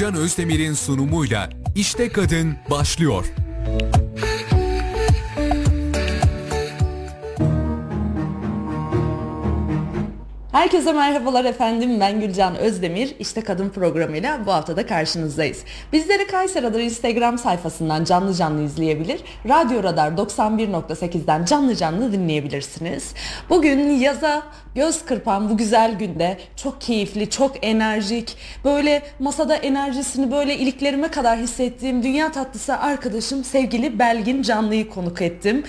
Gülcan Özdemir'in sunumuyla İşte Kadın başlıyor. Herkese merhabalar efendim ben Gülcan Özdemir İşte Kadın programıyla bu hafta da karşınızdayız. Bizleri Kayseri Radar Instagram sayfasından canlı canlı izleyebilir, Radyo Radar 91.8'den canlı canlı dinleyebilirsiniz. Bugün yaza göz kırpan bu güzel günde çok keyifli, çok enerjik, böyle masada enerjisini böyle iliklerime kadar hissettiğim dünya tatlısı arkadaşım sevgili Belgin Canlı'yı konuk ettim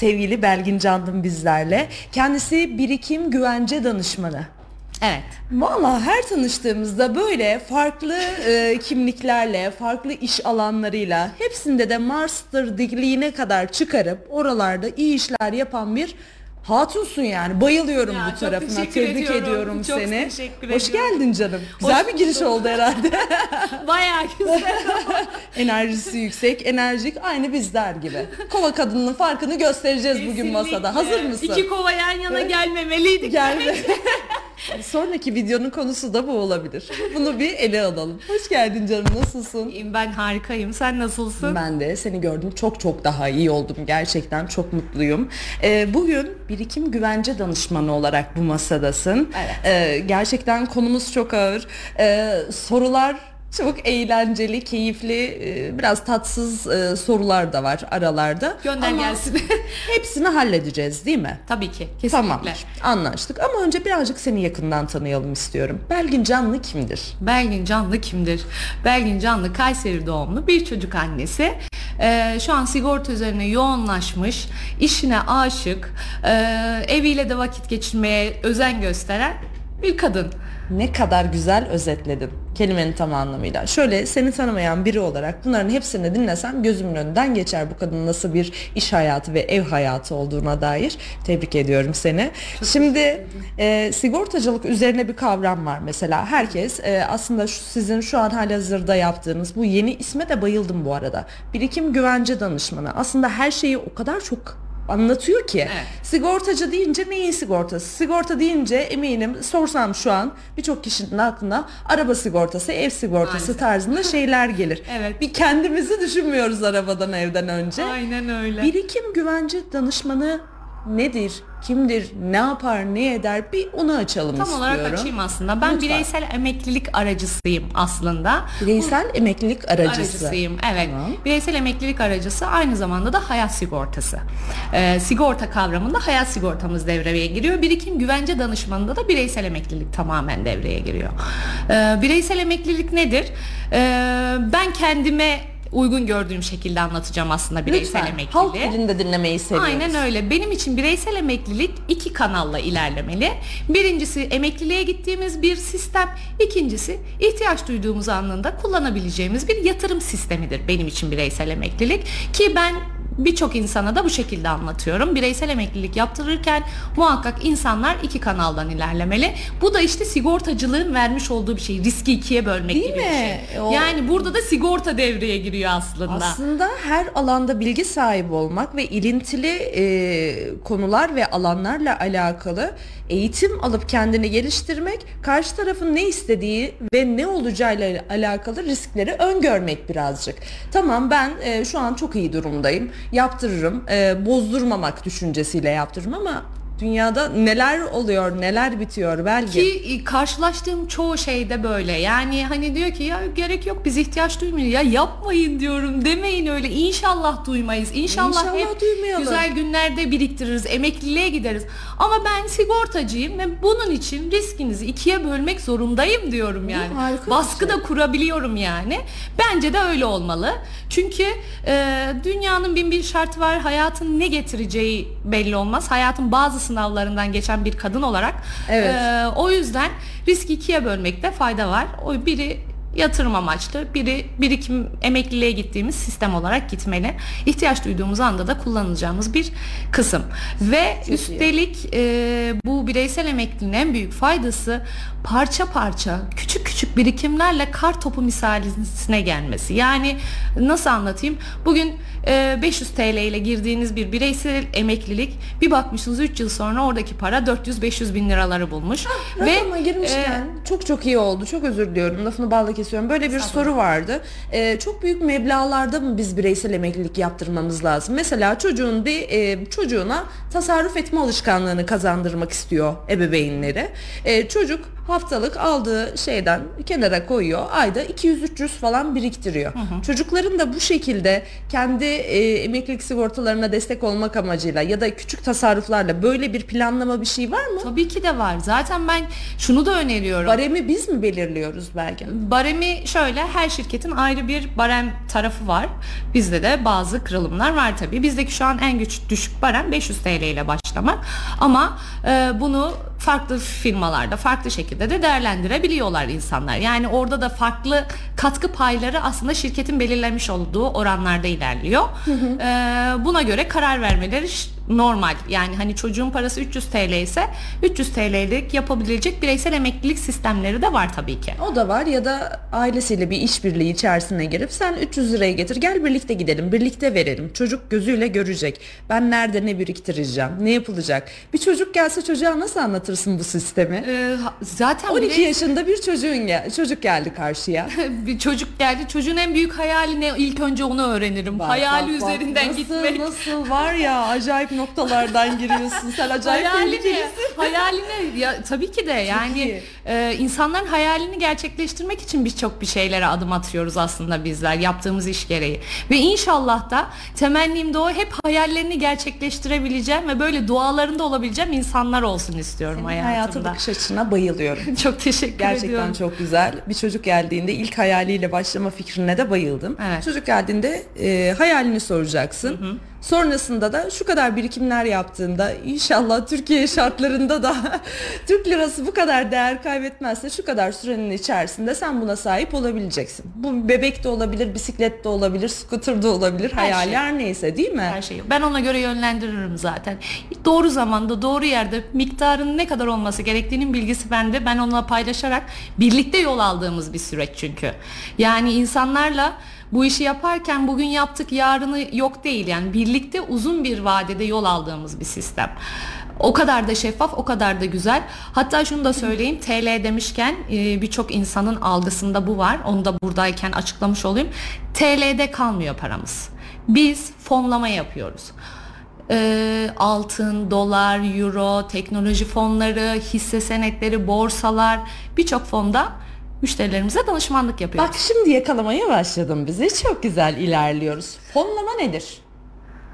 sevgili Belgin Candım bizlerle. Kendisi birikim güvence danışmanı. Evet. Valla her tanıştığımızda böyle farklı e, kimliklerle, farklı iş alanlarıyla hepsinde de master degree'ine kadar çıkarıp oralarda iyi işler yapan bir Hatunsun yani. Bayılıyorum Ya, bu tarafına. Tebrik ediyorum. ediyorum Çok seni. teşekkür Hoş ediyorum. geldin canım. Güzel Hoş bir giriş bulduk. oldu herhalde. Bayağı güzel. Enerjisi yüksek, enerjik aynı bizler gibi. Kova kadının farkını göstereceğiz bugün masada. Hazır mısın? İki kova yan yana gelmemeliydik. Gelme. Sonraki videonun konusu da bu olabilir. Bunu bir ele alalım. Hoş geldin canım. Nasılsın? Ben harikayım. Sen nasılsın? Ben de seni gördüm çok çok daha iyi oldum gerçekten çok mutluyum. Ee, bugün birikim güvence danışmanı olarak bu masadasın. Evet. Ee, gerçekten konumuz çok ağır. Ee, sorular çok eğlenceli, keyifli, e, biraz tatsız e, sorular da var aralarda. Gönder Ama gelsin. Hepsini halledeceğiz değil mi? Tabii ki. Kesinlikle. Tamamdır. Anlaştık. Ama önce birazcık seni yakından tanıyalım istiyorum. Belgin Canlı kimdir? Belgin Canlı kimdir? Belgin Canlı Kayseri doğumlu bir çocuk annesi. Ee, şu an sigorta üzerine yoğunlaşmış, işine aşık, e, eviyle de vakit geçirmeye özen gösteren bir kadın. Ne kadar güzel özetledin kelimenin tam anlamıyla. Şöyle seni tanımayan biri olarak bunların hepsini dinlesem gözümün önünden geçer bu kadının nasıl bir iş hayatı ve ev hayatı olduğuna dair. Tebrik ediyorum seni. Şimdi e, sigortacılık üzerine bir kavram var mesela. Herkes e, aslında şu, sizin şu an halihazırda yaptığınız bu yeni isme de bayıldım bu arada. Birikim güvence danışmanı. Aslında her şeyi o kadar çok anlatıyor ki. Evet. Sigortacı deyince neyin sigortası? Sigorta deyince eminim sorsam şu an birçok kişinin aklına araba sigortası, ev sigortası Maalesef. tarzında şeyler gelir. Evet. Bir kendimizi düşünmüyoruz arabadan evden önce. Aynen öyle. Birikim güvence danışmanı nedir? Kimdir? Ne yapar? Ne eder? Bir onu açalım Tam istiyorum. olarak açayım aslında. Ben Lütfen. bireysel emeklilik aracısıyım aslında. Bireysel emeklilik aracısı. Aracısıyım. Evet. Tamam. Bireysel emeklilik aracısı aynı zamanda da hayat sigortası. Ee, sigorta kavramında hayat sigortamız devreye giriyor. Birikim güvence danışmanında da bireysel emeklilik tamamen devreye giriyor. Ee, bireysel emeklilik nedir? Ee, ben kendime uygun gördüğüm şekilde anlatacağım aslında bireysel Lütfen. emekliliği. Halk dilinde dinlemeyi seviyoruz. Aynen öyle. Benim için bireysel emeklilik iki kanalla ilerlemeli. Birincisi emekliliğe gittiğimiz bir sistem. İkincisi ihtiyaç duyduğumuz anında kullanabileceğimiz bir yatırım sistemidir benim için bireysel emeklilik. Ki ben birçok insana da bu şekilde anlatıyorum. Bireysel emeklilik yaptırırken muhakkak insanlar iki kanaldan ilerlemeli. Bu da işte sigortacılığın vermiş olduğu bir şey. Riski ikiye bölmek Değil gibi mi? bir şey. O- Yani burada da sigorta devreye giriyor aslında. Aslında her alanda bilgi sahibi olmak ve ilintili e, konular ve alanlarla alakalı eğitim alıp kendini geliştirmek, karşı tarafın ne istediği ve ne olacağıyla alakalı riskleri öngörmek birazcık. Tamam ben e, şu an çok iyi durumdayım, yaptırırım, e, bozdurmamak düşüncesiyle yaptırırım ama dünyada neler oluyor, neler bitiyor belki. Ki e, karşılaştığım çoğu şeyde böyle. Yani hani diyor ki ya gerek yok biz ihtiyaç duymuyoruz. Ya yapmayın diyorum demeyin öyle. İnşallah duymayız. İnşallah, İnşallah hep duymayalım. güzel günlerde biriktiririz. Emekliliğe gideriz. Ama ben sigortacıyım ve bunun için riskinizi ikiye bölmek zorundayım diyorum yani. harika Baskı şey. da kurabiliyorum yani. Bence de öyle olmalı. Çünkü e, dünyanın bin bir şartı var. Hayatın ne getireceği belli olmaz. Hayatın bazı sınavlarından geçen bir kadın olarak. Evet. e, o yüzden riski ikiye bölmekte fayda var. O biri yatırım amaçlı, biri birikim emekliliğe gittiğimiz sistem olarak gitmeli. İhtiyaç duyduğumuz anda da kullanacağımız bir kısım. Ve iyi. üstelik e, bu bireysel emekliliğin en büyük faydası parça parça küçük küçük birikimlerle kar topu misalisine gelmesi. Yani nasıl anlatayım? Bugün e, 500 TL ile girdiğiniz bir bireysel emeklilik bir bakmışsınız 3 yıl sonra oradaki para 400-500 bin liraları bulmuş. Rakama girmişken e, çok çok iyi oldu. Çok özür diliyorum. Lafını balla kesiyorum. Böyle bir soru vardı. Ee, çok büyük meblağlarda mı biz bireysel emeklilik yaptırmamız lazım? Mesela çocuğun bir e, çocuğuna tasarruf etme alışkanlığını kazandırmak istiyor ebeveynleri. E, çocuk haftalık aldığı şeyden kenara koyuyor. Ayda 200-300 falan biriktiriyor. Çocukların da bu şekilde kendi e, emeklilik sigortalarına destek olmak amacıyla ya da küçük tasarruflarla böyle bir planlama bir şey var mı? Tabii ki de var. Zaten ben şunu da öneriyorum. Baremi biz mi belirliyoruz belki? Baremi şöyle her şirketin ayrı bir barem tarafı var. Bizde de bazı kırılımlar var tabii. Bizdeki şu an en güç düşük barem 500 TL ile başlamak. Ama e, bunu farklı firmalarda farklı şekilde de değerlendirebiliyorlar insanlar. Yani orada da farklı katkı payları aslında şirketin belirlemiş olduğu oranlarda ilerliyor. E, buna göre karar vermeleri normal. Yani hani çocuğun parası 300 TL ise 300 TL'lik yapabilecek bireysel emeklilik sistemleri de var tabii ki. O da var ya da ailesiyle bir işbirliği içerisine girip sen 300 liraya getir gel birlikte gidelim birlikte verelim. Çocuk gözüyle görecek. Ben nerede ne biriktireceğim ne yapılacak. Bir çocuk gelse çocuğa nasıl anlatırsın bu sistemi? E, ha- zaten 12 birey- yaşında bir çocuğun gel çocuk geldi karşıya. bir çocuk geldi. Çocuğun en büyük hayali ne? İlk önce onu öğrenirim. Bak, Hayali bak, bak. üzerinden nasıl, gitmek. Nasıl var ya acayip noktalardan giriyorsun sen acayip Hayali ne? tehlikelisin. Hayali ne? Ya, tabii ki de yani e, insanların hayalini gerçekleştirmek için birçok bir şeylere adım atıyoruz aslında bizler yaptığımız iş gereği. Ve inşallah da temennim de o hep hayallerini gerçekleştirebileceğim ve böyle dualarında olabileceğim insanlar olsun istiyorum Hayata hayatımda. bakış açına bayılıyorum. Çok teşekkür Gerçekten ediyorum. çok güzel. Bir çocuk geldiğinde ilk hayaliyle başlama fikrine de bayıldım. Evet. Çocuk geldiğinde e, hayalini soracaksın. Sonrasında da şu kadar birikimler yaptığında inşallah Türkiye şartlarında da Türk lirası bu kadar değer kaybetmezse şu kadar sürenin içerisinde sen buna sahip olabileceksin. Bu bebek de olabilir, bisiklet de olabilir, scooter da olabilir, Her hayal şey. neyse değil mi? Her şeyi. Ben ona göre yönlendiririm zaten. Doğru zamanda, doğru yerde miktarın ne kadar olması gerektiğinin bilgisi bende. Ben onunla paylaşarak birlikte yol aldığımız bir süreç çünkü. Yani insanlarla bu işi yaparken bugün yaptık yarını yok değil. Yani birlikte uzun bir vadede yol aldığımız bir sistem. O kadar da şeffaf, o kadar da güzel. Hatta şunu da söyleyeyim, TL demişken e, birçok insanın algısında bu var. Onu da buradayken açıklamış olayım. TL'de kalmıyor paramız. Biz fonlama yapıyoruz. Ee, altın, dolar, euro, teknoloji fonları, hisse senetleri, borsalar birçok fonda müşterilerimize danışmanlık yapıyoruz. Bak şimdi yakalamaya başladım bizi. Çok güzel ilerliyoruz. Fonlama nedir?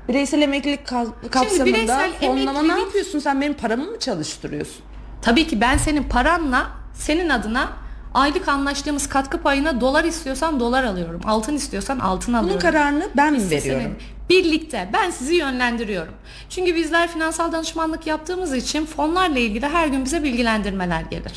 Bireysel emeklilik ka- kapsamında bireysel fonlama ne emeklilik- yapıyorsun? Sen benim paramı mı çalıştırıyorsun? Tabii ki ben senin paranla senin adına aylık anlaştığımız katkı payına dolar istiyorsan dolar alıyorum. Altın istiyorsan altın Bunun alıyorum. kararını ben mi Hisse veriyorum? Birlikte ben sizi yönlendiriyorum. Çünkü bizler finansal danışmanlık yaptığımız için fonlarla ilgili her gün bize bilgilendirmeler gelir.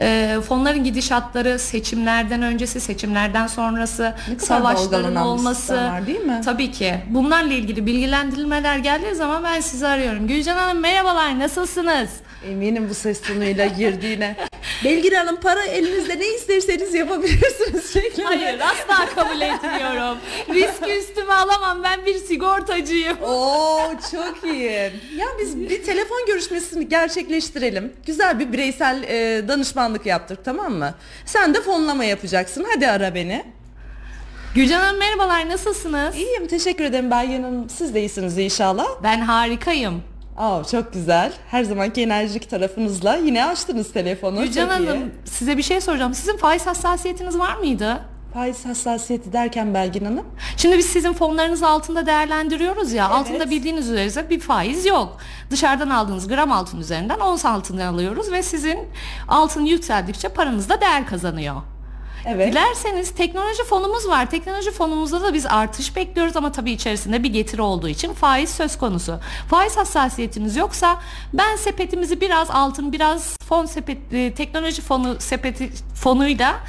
Ee, fonların gidişatları seçimlerden öncesi, seçimlerden sonrası, savaşların olması. değil mi? Tabii ki. Bunlarla ilgili bilgilendirmeler geldiği zaman ben sizi arıyorum. Gülcan Hanım merhabalar nasılsınız? Eminim bu ses tonuyla girdiğine. Belgin Hanım para elinizde ne isterseniz yapabilirsiniz şeklinde. Hayır asla kabul etmiyorum. Riski üstüme alamam ben bir sigortacıyım. Oo çok iyi. Ya biz bir telefon görüşmesini gerçekleştirelim. Güzel bir bireysel e, danışmanlık yaptık tamam mı? Sen de fonlama yapacaksın. Hadi ara beni. Gülcan Hanım merhabalar nasılsınız? İyiyim teşekkür ederim Belgin Hanım. Siz de iyisiniz inşallah. Ben harikayım. Aa, çok güzel. Her zamanki enerjik tarafınızla yine açtınız telefonu. Gülcan iyi. Hanım size bir şey soracağım. Sizin faiz hassasiyetiniz var mıydı? Faiz hassasiyeti derken Belgin Hanım. Şimdi biz sizin fonlarınızı altında değerlendiriyoruz ya. Evet. Altında bildiğiniz üzere bir faiz yok. Dışarıdan aldığınız gram altın üzerinden ons altını alıyoruz ve sizin altın yükseldikçe paranız da değer kazanıyor. Evet. Dilerseniz teknoloji fonumuz var. Teknoloji fonumuzda da biz artış bekliyoruz ama tabii içerisinde bir getiri olduğu için faiz söz konusu. Faiz hassasiyetiniz yoksa ben sepetimizi biraz altın, biraz fon sepet, e, teknoloji fonu sepeti fonuyla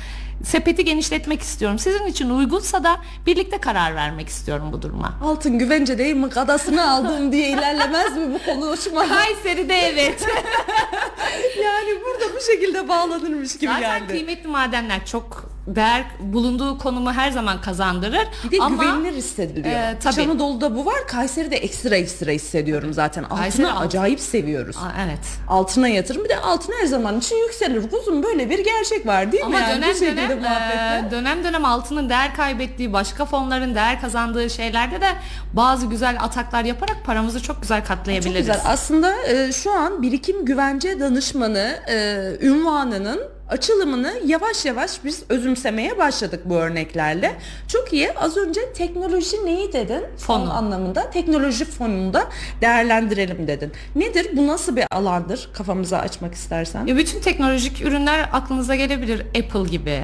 sepeti genişletmek istiyorum. Sizin için uygunsa da birlikte karar vermek istiyorum bu duruma. Altın güvence değil mi? Kadasını aldım diye ilerlemez mi bu konuşma? Kayseri'de evet. yani burada bu şekilde bağlanırmış gibi Zaten geldi. kıymetli madenler çok değer bulunduğu konumu her zaman kazandırır. Bir de ama güvenilir hissediliyor. Ee, tabii. Anadolu'da bu var. Kayseri'de ekstra ekstra hissediyorum zaten. Altını Kayseri altın. acayip seviyoruz. Aa, evet. Altına yatırım. Bir de altın her zaman için yükselir. Kuzum böyle bir gerçek var değil Ama mi? Yani dönem bu muhabbetle? e, dönem dönem altının değer kaybettiği, başka fonların değer kazandığı şeylerde de bazı güzel ataklar yaparak paramızı çok güzel Çok katlayabiliriz. güzel. Aslında e, şu an birikim güvence danışmanı e, ünvanının açılımını yavaş yavaş biz özümsemeye başladık bu örneklerle. Çok iyi. Az önce teknoloji neyi dedin? Fon Fonu. anlamında. Teknoloji fonunda değerlendirelim dedin. Nedir? Bu nasıl bir alandır? Kafamıza açmak istersen. Ya bütün teknolojik ürünler aklınıza gelebilir. Apple gibi.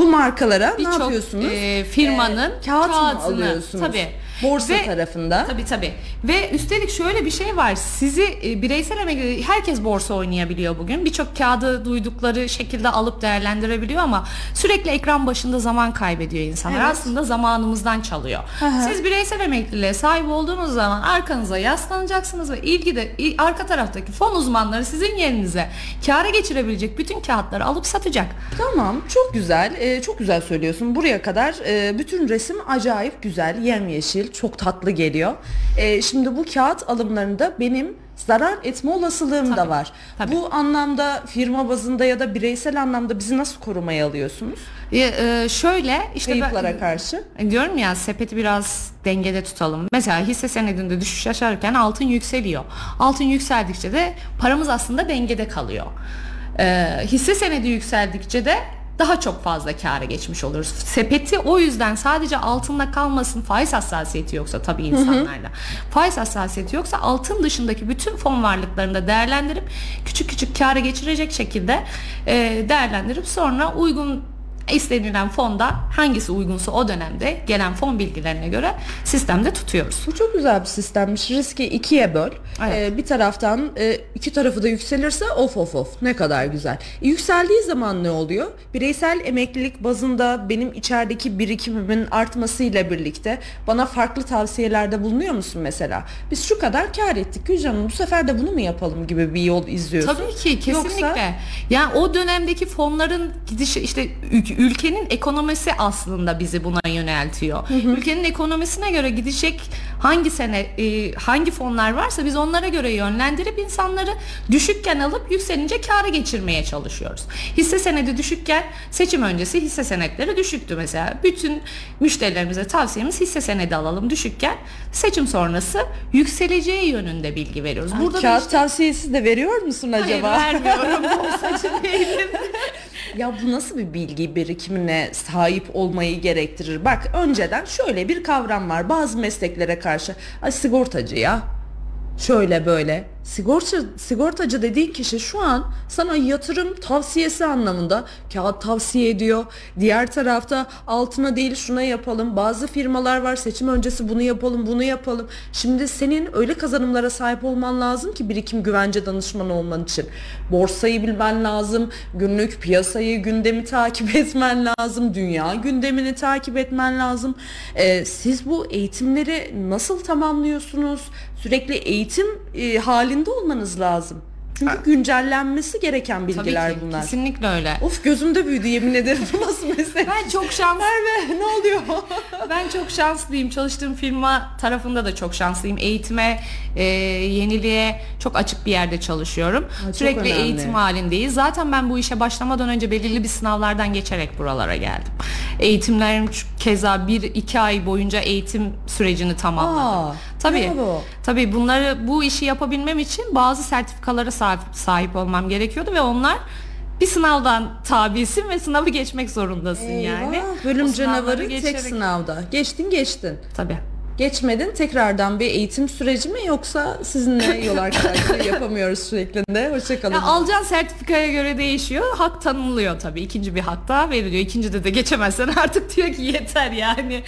Bu markalara ne Birçok yapıyorsunuz? e, firmanın Ee, kağıt mı kağıdını, alıyorsunuz? Tabii. Borsa Ve- tarafında. Tabii tabii. Ve üstelik şöyle bir şey var. Sizi e, bireysel emekli herkes borsa oynayabiliyor bugün. Birçok kağıdı duydukları şekilde alıp değerlendirebiliyor ama sürekli ekran başında zaman kaybediyor insanlar. Evet. Aslında zamanımızdan çalıyor. hı. Siz bireysel emekliliğe sahip olduğunuz zaman arkanıza yaslanacaksınız ve ilgide i- arka taraftaki fon uzmanları sizin yerinize kâra geçirebilecek bütün kağıtları alıp satacak. Tamam çok güzel Ee, çok güzel söylüyorsun buraya kadar e, bütün resim acayip güzel yemyeşil çok tatlı geliyor Ee, şimdi bu kağıt alımlarında benim zarar etme olasılığım da Tabii, var tabii. bu anlamda firma bazında ya da bireysel anlamda bizi nasıl korumaya alıyorsunuz E, e, şöyle işte ben- kayıplara karşı E, Diyorum ya sepeti biraz dengede tutalım. Mesela hisse senedinde düşüş yaşarken altın yükseliyor. Altın yükseldikçe de paramız aslında dengede kalıyor. Ee, hisse senedi yükseldikçe de daha çok fazla kâra geçmiş oluruz. Sepeti o yüzden sadece altınla kalmasın faiz hassasiyeti yoksa tabii insanlarda. Faiz hassasiyeti yoksa altın dışındaki bütün fon varlıklarını da değerlendirip küçük küçük kâra geçirecek şekilde e, değerlendirip sonra uygun istenilen fonda hangisi uygunsa o dönemde gelen fon bilgilerine göre sistemde tutuyoruz. Bu çok güzel bir sistemmiş. Riski ikiye böl. Evet. Ee, bir taraftan e, iki tarafı da yükselirse of of of ne kadar güzel. E, yükseldiği zaman ne oluyor? Bireysel emeklilik bazında benim içerideki birikimimin artmasıyla birlikte bana farklı tavsiyelerde bulunuyor musun mesela? Biz şu kadar kar ettik Gülcan Hanım bu sefer de bunu mu yapalım gibi bir yol izliyorsun. Tabii ki kesinlikle. Yoksa- Yani o dönemdeki fonların gidişi işte ülkenin ekonomisi aslında bizi buna yöneltiyor. Ülkenin ekonomisine göre gidecek hangi sene e, hangi fonlar varsa biz onlara göre yönlendirip insanları düşükken alıp yükselince kâra geçirmeye çalışıyoruz. Hisse senedi düşükken seçim öncesi hisse senetleri düşüktü mesela. Bütün müşterilerimize tavsiyemiz hisse senedi alalım düşükken seçim sonrası yükseleceği yönünde bilgi veriyoruz. Burada da Kağıt işte tavsiyesi de veriyor musun acaba? Hayır vermiyorum. Ya bu nasıl bir bilgi birikimine sahip olmayı gerektirir? Bak önceden şöyle bir kavram var bazı mesleklere karşı. Ay sigortacı ya. Şöyle böyle. Sigorta, sigortacı dediğin kişi şu an sana yatırım tavsiyesi anlamında kağıt tavsiye ediyor. Diğer tarafta altına değil şuna yapalım. Bazı firmalar var seçim öncesi bunu yapalım bunu yapalım. Şimdi senin öyle kazanımlara sahip olman lazım ki birikim güvence danışmanı olman için. Borsayı bilmen lazım. Günlük piyasayı gündemi takip etmen lazım. Dünya gündemini takip etmen lazım. Ee, siz bu eğitimleri nasıl tamamlıyorsunuz? Sürekli eğitim e, halinde olmanız lazım. Çünkü güncellenmesi gereken Tabii bilgiler ki, bunlar. kesinlikle öyle. Of gözümde büyüdü yemin ederim bu nasıl meslek? Ben çok şans Merve ne oluyor? ben çok şanslıyım. Çalıştığım firma tarafında da çok şanslıyım. Eğitime, e, yeniliğe çok açık bir yerde çalışıyorum. çok Sürekli önemli. eğitim halindeyiz. Zaten ben bu işe başlamadan önce belirli bir sınavlardan geçerek buralara geldim. Eğitimlerim keza bir iki ay boyunca eğitim sürecini tamamladım. Aa, Tabii. bravo. Tabii bunları bu işi yapabilmem için bazı sertifikalara sahip, sahip olmam gerekiyordu ve onlar bir sınavdan tabisin ve sınavı geçmek zorundasın yani. Eyvah, bölüm O sınavları canavarı tek geçerek- sınavda. Geçtin geçtin. Tabii. Geçmedin tekrardan bir eğitim süreci mi yoksa sizinle yol arkadaşlığı yapamıyoruz şeklinde. Hoşçakalın. Ya alacağın sertifikaya göre değişiyor. Hak tanınılıyor tabii. İkinci bir hak daha veriliyor. İkincide de geçemezsen artık diyor ki yeter yani.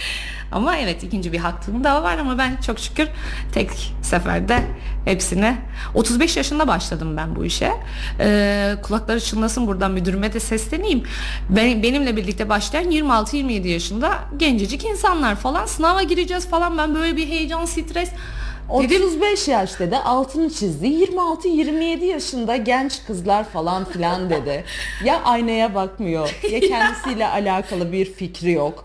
Ama evet ikinci bir hakkım daha var ama ben çok şükür tek seferde hepsine 35 yaşında başladım ben bu işe. Ee, kulakları çınlasın buradan müdürüme de sesleneyim. Ben, benimle birlikte başlayan 26-27 yaşında gencecik insanlar falan sınava gireceğiz falan ben böyle bir heyecan stres. Dedim 35 yaş dedi altını çizdi. 26-27 yaşında genç kızlar falan filan dedi. Ya aynaya bakmıyor ya. kendisiyle alakalı bir fikri yok.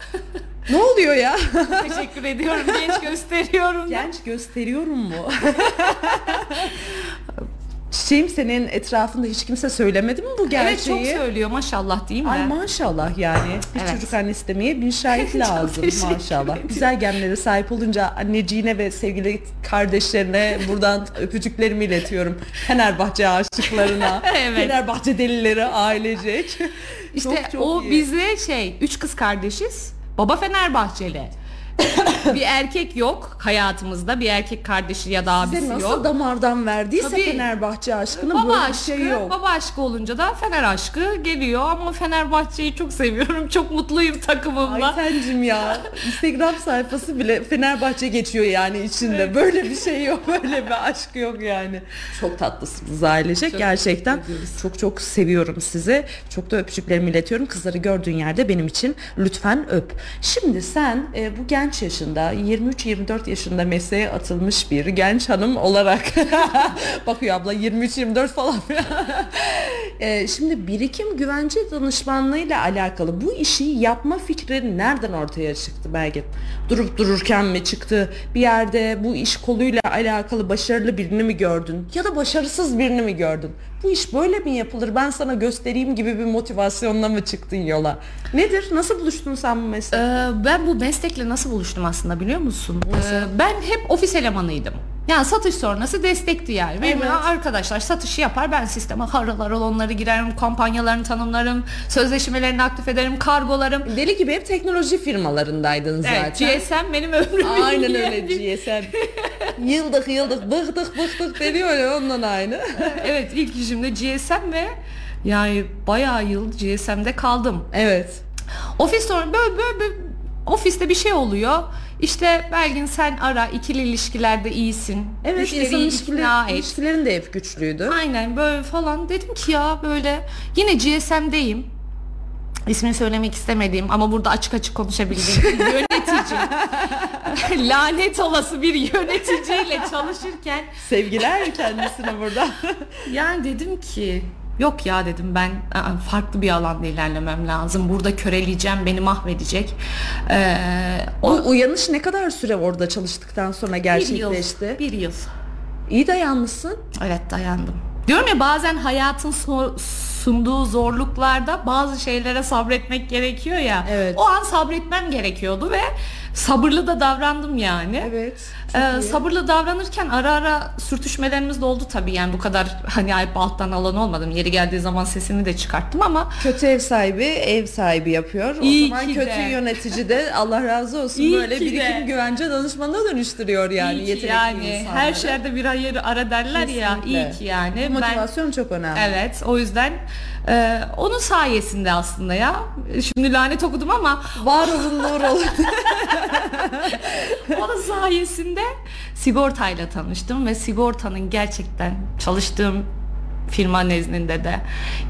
Ne oluyor ya? Teşekkür ediyorum. Genç gösteriyorum. genç gösteriyorum mu Çiçeğim senin etrafında hiç kimse söylemedi mi bu gerçeği? Evet çok söylüyor maşallah diyeyim Ay de. maşallah yani. Bir Evet. çocuk annesi demeye bin şahit lazım maşallah. ederim. Güzel genlere sahip olunca anneciğine ve sevgili kardeşlerine buradan öpücüklerimi iletiyorum. Fenerbahçe aşıklarına, Evet. Fenerbahçe delileri ailecek. İşte Çok, çok o iyi. bize şey üç kız kardeşiz. Baba Fenerbahçeli. bir erkek yok hayatımızda. Bir erkek kardeşi ya da Size abisi nasıl yok. damardan verdiyse Tabii. Fenerbahçe aşkını Baba böyle bir aşkı, şey yok. baba aşkı olunca da Fener aşkı geliyor ama Fenerbahçe'yi çok seviyorum. Çok mutluyum takımımla. Aytencim ya Instagram sayfası bile Fenerbahçe geçiyor yani içinde. Böyle bir şey yok. Böyle bir aşk yok yani. Çok tatlısınız ailecek. Çok Gerçekten çok çok seviyorum sizi. Çok da öpücüklerimi iletiyorum. Kızları gördüğün yerde benim için lütfen öp. Şimdi sen e, bu genç yaşında 23-24 yaşında mesleğe atılmış bir genç hanım olarak bakıyor abla 23-24 falan. E, şimdi birikim güvence danışmanlığıyla alakalı bu işi yapma fikri nereden ortaya çıktı belki? Durup dururken mi çıktı? Bir yerde bu iş koluyla alakalı başarılı birini mi gördün? Ya da başarısız birini mi gördün? Bu iş böyle mi yapılır? Ben sana göstereyim gibi bir motivasyonla mı çıktın yola? Nedir? Nasıl buluştun sen bu meslekle? Ee, ben bu meslekle nasıl buluştum aslında biliyor musun? Ee, ben hep ofis elemanıydım. Yani satış sonrası destekti yani. Benim Evet. arkadaşlar satışı yapar ben sisteme harıl harıl onları girerim, kampanyalarını tanımlarım, sözleşmelerini aktif ederim, kargolarım. Deli gibi hep teknoloji firmalarındaydın zaten. Evet, GSM benim ömrümü Aynen öyle GSM. yıldık yıldık bıktık bıktık deniyor ya ondan aynı. evet ilk işimde GSM ve yani bayağı yıl GSM'de kaldım. evet. Ofis sonra böyle, böyle, böyle ofiste bir şey oluyor. İşte Belgin sen ara ikili ilişkilerde iyisin. Evet Müşteriyi insan ilişkileri, ikna et. ilişkilerin de hep güçlüydü. Aynen böyle falan dedim ki ya böyle yine GSM'deyim. İsmini söylemek istemediğim ama burada açık açık konuşabildiğim yönetici. Lanet olası bir yöneticiyle çalışırken Sevgiler kendisine burada. yani dedim ki yok ya dedim ben aa, farklı bir alanda ilerlemem lazım. Burada köreleyeceğim beni mahvedecek. Ee, o o uyanış ne kadar süre orada çalıştıktan sonra bir yıl, gerçekleşti? bir yıl. İyi dayanmışsın. Evet dayandım. Diyorum ya bazen hayatın so- sunduğu zorluklarda bazı şeylere sabretmek gerekiyor ya. Evet. O an sabretmem gerekiyordu ve sabırlı da davrandım yani. Evet. Ee, sabırlı davranırken ara ara sürtüşmelerimiz de oldu tabii yani bu kadar hani ayıp alttan alan olmadım. Yeri geldiği zaman sesimi de çıkarttım ama Kötü ev sahibi ev sahibi yapıyor. İyi o zaman ki kötü de. yönetici de Allah razı olsun İyi böyle ki birikim de. güvence danışmanına dönüştürüyor yani iyi ki yetenekli yani insanları. her şeyde bir hayır ara derler ya Kesinlikle. iyi ki yani. Motivasyon çok önemli. Evet o yüzden e, onun sayesinde aslında ya. Şimdi lanet okudum ama Var olun nur olun. onun sayesinde sigortayla tanıştım ve sigortanın gerçekten çalıştığım firma nezdinde de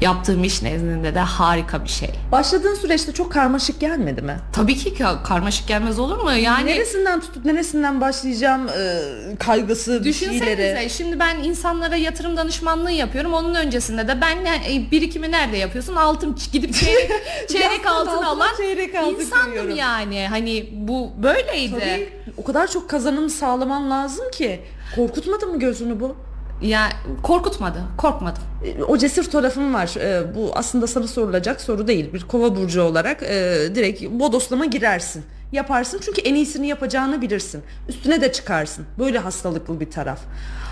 yaptığım iş nezdinde de harika bir şey. Başladığın süreçte çok karmaşık gelmedi mi? Tabii ki ka- karmaşık gelmez olur mu? Yani Neresinden tutup neresinden başlayacağım e, kaygısı bir şeyleri. Düşünsenize şimdi ben insanlara yatırım danışmanlığı yapıyorum. Onun öncesinde de ben ne- e, birikimi nerede yapıyorsun? Altın gidip çeyrek, çeyrek altın alan çeyrek altın insandım koyuyorum. yani. Hani bu böyleydi. Tabii, o kadar çok kazanım sağlaman lazım ki. Korkutmadı mı gözünü bu? Ya korkutmadı, korkmadım. E, O cesur tarafım var. E, bu aslında sana sorulacak soru değil. Bir kova burcu olarak e, direkt bodoslama girersin. Yaparsın çünkü en iyisini yapacağını bilirsin. Üstüne de çıkarsın. Böyle hastalıklı bir taraf.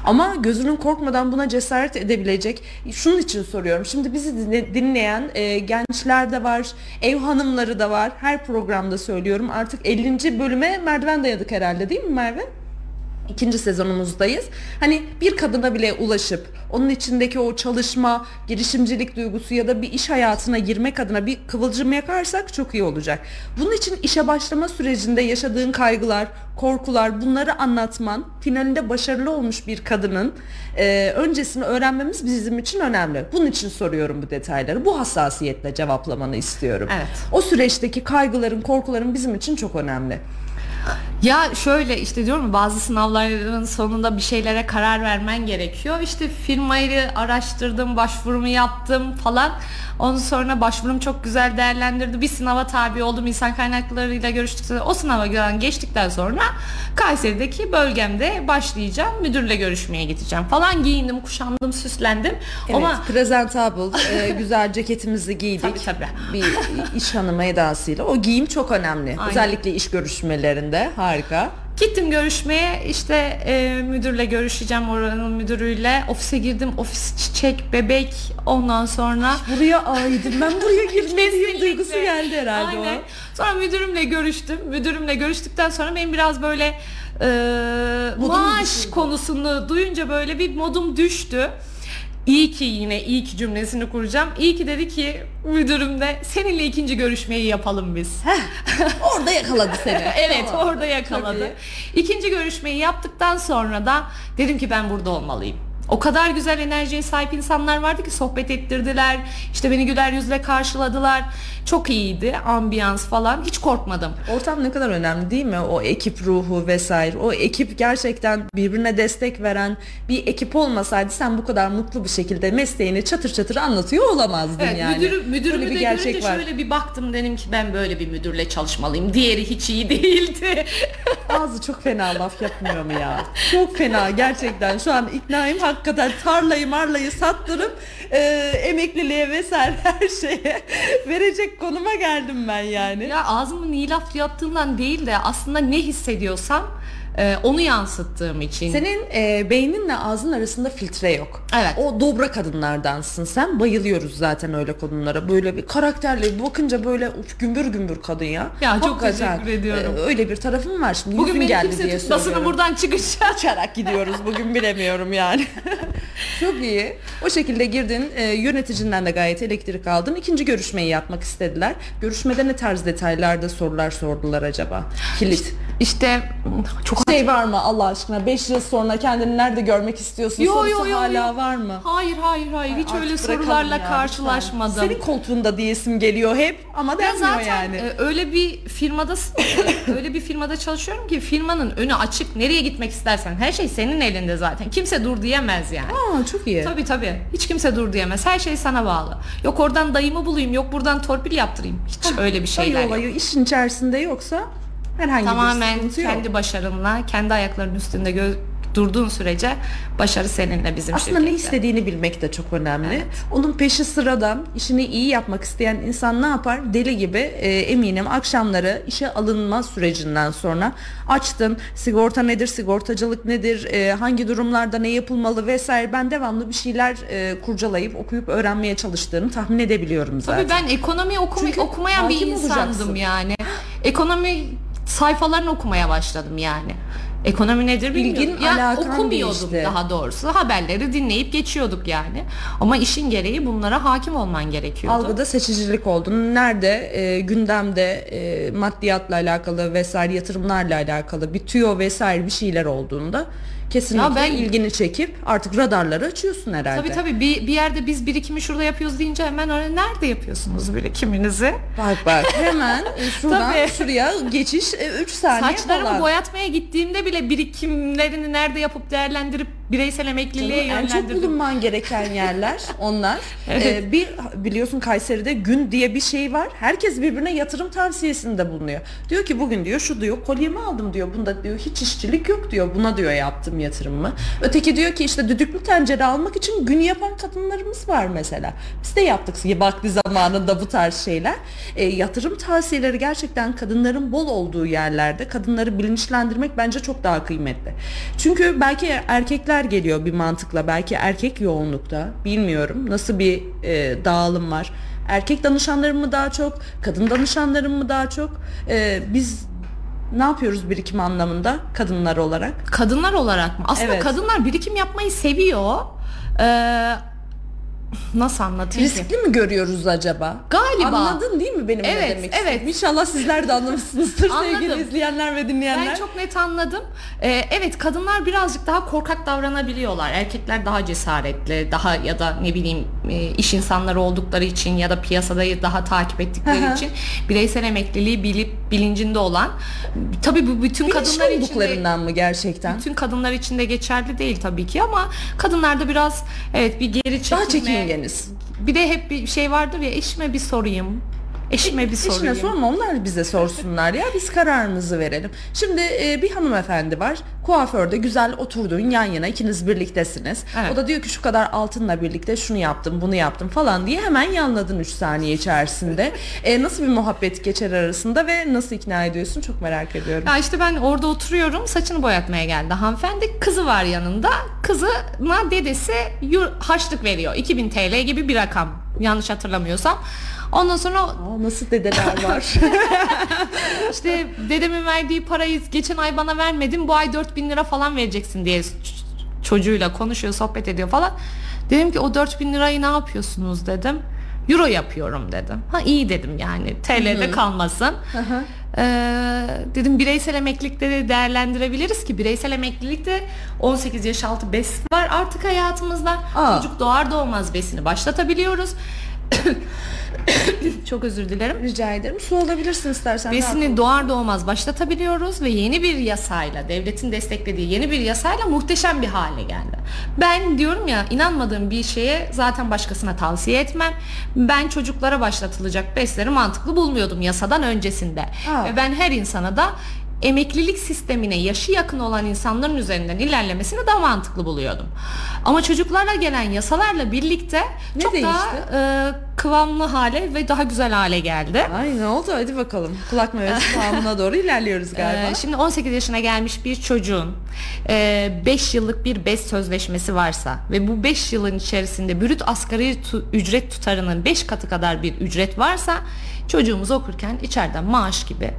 Ama gözünün korkmadan buna cesaret edebilecek. Şunun için soruyorum. Şimdi bizi dinle- dinleyen e, gençler de var, ev hanımları da var. Her programda söylüyorum. Artık 50. bölüme merdiven dayadık herhalde değil mi Merve? İkinci sezonumuzdayız. Hani bir kadına bile ulaşıp onun içindeki o çalışma, girişimcilik duygusu ya da bir iş hayatına girmek adına bir kıvılcım yakarsak çok iyi olacak. Bunun için işe başlama sürecinde yaşadığın kaygılar, korkular bunları anlatman finalinde başarılı olmuş bir kadının e, öncesini öğrenmemiz bizim için önemli. Bunun için soruyorum bu detayları. Bu hassasiyetle cevaplamanı istiyorum. Evet. O süreçteki kaygıların, korkuların bizim için çok önemli. Ya şöyle işte diyorum ya, bazı sınavların sonunda bir şeylere karar vermen gerekiyor. İşte firmayı araştırdım, başvurumu yaptım falan. Ondan sonra başvurum çok güzel değerlendirdi. Bir sınava tabi oldum insan kaynaklarıyla görüştükten o sınava geçtikten sonra Kayseri'deki bölgemde başlayacağım. Müdürle görüşmeye gideceğim falan. Giyindim, kuşandım, süslendim. Evet, Ama presentable, e, güzel ceketimizi giydik. Tabii, tabii. Bir iş hanımı edasıyla. O giyim çok önemli. Aynen. Özellikle iş görüşmelerinde. Harika. Gittim görüşmeye işte e, müdürle görüşeceğim oranın müdürüyle ofise girdim ofis çiçek bebek ondan sonra Buraya aidim. Ben buraya girmeliyim duygusu geldi herhalde Aynen. o. Sonra müdürümle görüştüm. Müdürümle görüştükten sonra benim biraz böyle e, Modum maaş düşürdü. konusunu duyunca böyle bir modum düştü. İyi ki yine iyi ki cümlesini kuracağım. İyi ki dedi ki müdürüm de seninle ikinci görüşmeyi yapalım biz. Orada yakaladı seni. evet Tamam. orada yakaladı. İkinci görüşmeyi yaptıktan sonra da dedim ki ben burada olmalıyım. O kadar güzel enerjiye sahip insanlar vardı ki sohbet ettirdiler. İşte beni güler yüzle karşıladılar. Çok iyiydi ambiyans falan. Hiç korkmadım. Ortam ne kadar önemli değil mi? O ekip ruhu vesaire. O ekip gerçekten birbirine destek veren bir ekip olmasaydı sen bu kadar mutlu bir şekilde mesleğini çatır çatır anlatıyor olamazdın Evet, yani. müdürü, müdürümü Böyle de bir gerçek görünce var. şöyle bir baktım dedim ki ben böyle bir müdürle çalışmalıyım. Diğeri hiç iyi değildi. Ağzı çok fena laf yapmıyor mu ya? Çok fena gerçekten. Şu an iknaim hakikaten tarlayı marlayı sattırıp e, emekliliğe vesaire her şeye verecek konuma geldim ben yani. ya ağzımın iyi laf yaptığımdan değil de aslında ne hissediyorsam e, onu yansıttığım için. Senin e, beyninle ağzın arasında filtre yok. Evet. O dobra kadınlardansın sen. Bayılıyoruz zaten öyle kadınlara. Böyle bir karakterli bakınca böyle uf, gümbür gümbür kadın ya. Ya çok Hakikaten, teşekkür ediyorum. e, öyle bir tarafım var şimdi. Bugün beni geldi kimse diye tutmasını söylüyorum. buradan çıkacağım. Açarak gidiyoruz bugün bilemiyorum yani. Çok iyi. O şekilde girdin e, yöneticinden de gayet elektrik aldın. İkinci görüşmeyi yapmak istediler. Görüşmede ne tarz detaylarda sorular sordular acaba? Kilit. İşte çok Şey var mı Allah aşkına 5 yıl sonra kendini nerede görmek istiyorsun Yo, sorusu yo, yo, hala yo. var mı? Hayır hayır hayır hiç Artık öyle sorularla ya, karşılaşmadım. lütfen. Senin koltuğunda diyesim geliyor hep ama Ya denmiyor zaten yani. e, öyle bir firmadasın öyle bir firmada çalışıyorum ki firmanın önü açık nereye gitmek istersen her şey senin elinde zaten kimse dur diyemez yani. Aa çok iyi. Tabii tabii. Hiç kimse dur diyemez. Her şey sana bağlı. Yok oradan dayımı bulayım, yok buradan torpil yaptırayım. Hiç öyle bir şeyler Dayı yok. olayı işin içerisinde yoksa herhangi bir Tamamen yok. kendi başarınla, kendi ayaklarının üstünde gö- durduğun sürece başarı seninle bizim Aslında ne şirkette. istediğini bilmek de çok önemli. Evet. Onun peşi sıradan işini iyi yapmak isteyen insan ne yapar? Deli gibi e, eminim akşamları işe alınma sürecinden sonra açtın. Sigorta nedir? Sigortacılık nedir? e, hangi durumlarda ne yapılmalı vesaire. Ben devamlı bir şeyler e, kurcalayıp okuyup öğrenmeye çalıştığını tahmin edebiliyorum zaten. Tabii ben ekonomi okuma- Çünkü okumayan bir insandım olacaksın. yani. Ekonomi sayfalarını okumaya başladım yani. Ekonomi nedir bilmiyordum. İlgin, Ya alakan okumuyordum değişti. daha doğrusu. Haberleri dinleyip geçiyorduk yani. Ama işin gereği bunlara hakim olman gerekiyordu. Algıda seçicilik oldu. Nerede e, gündemde e, maddiyatla alakalı vesaire yatırımlarla alakalı bir tüyo vesaire bir şeyler olduğunda kesinlikle Ya ben- ilgini çekip artık radarları açıyorsun herhalde. Tabii tabii bir, bir yerde biz birikimi şurada yapıyoruz deyince hemen oraya nerede yapıyorsunuz birikiminizi? Bak bak hemen e, şuradan Tabii. şuraya geçiş 3 saniye Saçlarımı falan. boyatmaya gittiğimde bile birikimlerini nerede yapıp değerlendirip bireysel emekliliğe Canım, en çok yönlendirdim. bulunman gereken yerler onlar. Evet. Ee, bir biliyorsun Kayseri'de gün diye bir şey var. Herkes birbirine yatırım tavsiyesinde bulunuyor. Diyor ki bugün diyor şu diyor kolyemi aldım diyor. Bunda diyor hiç işçilik yok diyor. Buna diyor yaptım yatırımımı. Öteki diyor ki işte düdüklü tencere almak için gün yapan kadınlarımız var mesela. Biz de yaptık vakti zamanında bu tarz şeyler. Ee, yatırım tavsiyeleri gerçekten kadınların bol olduğu yerlerde kadınları bilinçlendirmek bence çok daha kıymetli. Çünkü belki erkekler geliyor bir mantıkla belki erkek yoğunlukta bilmiyorum nasıl bir e, dağılım var. Erkek danışanlarım mı daha çok, kadın danışanlarım mı daha çok? Ee, biz ne yapıyoruz birikim anlamında kadınlar olarak? Kadınlar olarak mı? Aslında Evet. kadınlar birikim yapmayı seviyor. Ee, nasıl anlatayım ki? Riskli mi görüyoruz acaba? Galiba. Anladın değil mi benim Evet, ne demek evet. istediğimi? İnşallah sizler de anlamışsınızdır sevgili Anladım. izleyenler ve dinleyenler. Ben çok net anladım. Ee, evet kadınlar birazcık daha korkak davranabiliyorlar. Erkekler daha cesaretli, daha ya da ne bileyim e, iş insanları oldukları için ya da piyasada daha takip ettikleri için bireysel emekliliği bilip bilincinde olan tabii bu bütün Bilinçli kadınlar de, olduklarından mı gerçekten? bütün kadınlar için de geçerli değil tabii ki ama kadınlarda biraz evet bir geri çekilme. Daha çekingeniz. Bir de hep bir şey vardır ya eşime bir sorayım. Eşime bir sorayım. Eşine sorma onlar bize sorsunlar ya biz kararımızı verelim. Şimdi e, bir hanımefendi var kuaförde güzel oturduğun yan yana ikiniz birliktesiniz. Evet. O da diyor ki şu kadar altınla birlikte şunu yaptım bunu yaptım falan diye hemen yanladın 3 saniye içerisinde. E, nasıl bir muhabbet geçer arasında ve nasıl ikna ediyorsun çok merak ediyorum. Ya işte ben orada oturuyorum saçını boyatmaya geldi hanımefendi kızı var yanında kızına dedesi yur, harçlık veriyor 2000 TL gibi bir rakam yanlış hatırlamıyorsam ondan sonra Aa, nasıl dedeler var. işte dedemin verdiği parayı geçen ay bana vermedin bu ay 4000 lira falan vereceksin diye çocuğuyla konuşuyor sohbet ediyor falan dedim ki o 4000 lirayı ne yapıyorsunuz dedim Euro yapıyorum dedim. Ha iyi dedim yani TL'de kalmasın. Ee, dedim bireysel emeklilikte de değerlendirebiliriz ki bireysel emeklilikte 18 yaş altı bes var artık hayatımızda. Aa. Çocuk doğar doğmaz besini başlatabiliyoruz. Çok özür dilerim. Rica ederim. Su alabilirsin istersen. Besini doğar doğmaz başlatabiliyoruz ve yeni bir yasayla, devletin desteklediği yeni bir yasayla muhteşem bir hale geldi. Ben diyorum ya inanmadığım bir şeye zaten başkasına tavsiye etmem. Ben çocuklara başlatılacak besleri mantıklı bulmuyordum yasadan öncesinde. Aa. Ve ben her insana da emeklilik sistemine yaşı yakın olan insanların üzerinden ilerlemesini daha mantıklı buluyordum. Ama çocuklarla gelen yasalarla birlikte Ne çok daha değişti? e, kıvamlı hale ve daha güzel hale geldi. Ay ne oldu hadi bakalım. Kulak memesi kıvamına doğru ilerliyoruz galiba. Ee, şimdi 18 yaşına gelmiş bir çocuğun 5 yıllık bir BES sözleşmesi varsa ve bu 5 yılın içerisinde brüt asgari tu- ücret tutarının 5 katı kadar bir ücret varsa çocuğumuz okurken içeriden maaş gibi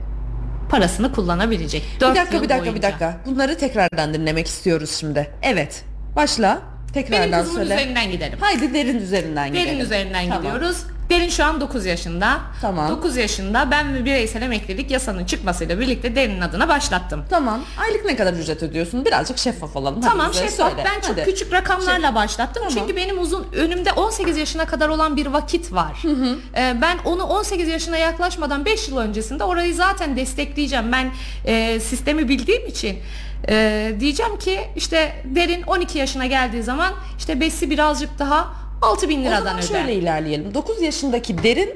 parasını kullanabilecek. bir dakika bir dakika bir dakika. Bunları tekrardan dinlemek istiyoruz şimdi. Evet. Başla. Tekrardan Benim kızımın söyle. üzerinden gidelim. Haydi derin üzerinden gidelim. Derin üzerinden Tamam. gidiyoruz. Derin şu an 9 yaşında. Tamam. 9 yaşında ben ve bireysel emeklilik yasanın çıkmasıyla birlikte Derin'in adına başlattım. Tamam. Aylık ne kadar ücret ödüyorsun? Birazcık şeffaf olalım. Hadi Tamam bize şeffaf. söyle. Ben çok Hadi. küçük rakamlarla başlattım. Tamam. Çünkü benim uzun önümde 18 yaşına kadar olan bir vakit var. Ee, ben onu 18 yaşına yaklaşmadan 5 yıl öncesinde orayı zaten destekleyeceğim. Ben e, sistemi bildiğim için e, diyeceğim ki işte derin 12 yaşına geldiği zaman işte besi birazcık daha 6000 O liradan öder. şöyle ilerleyelim. 9 yaşındaki derin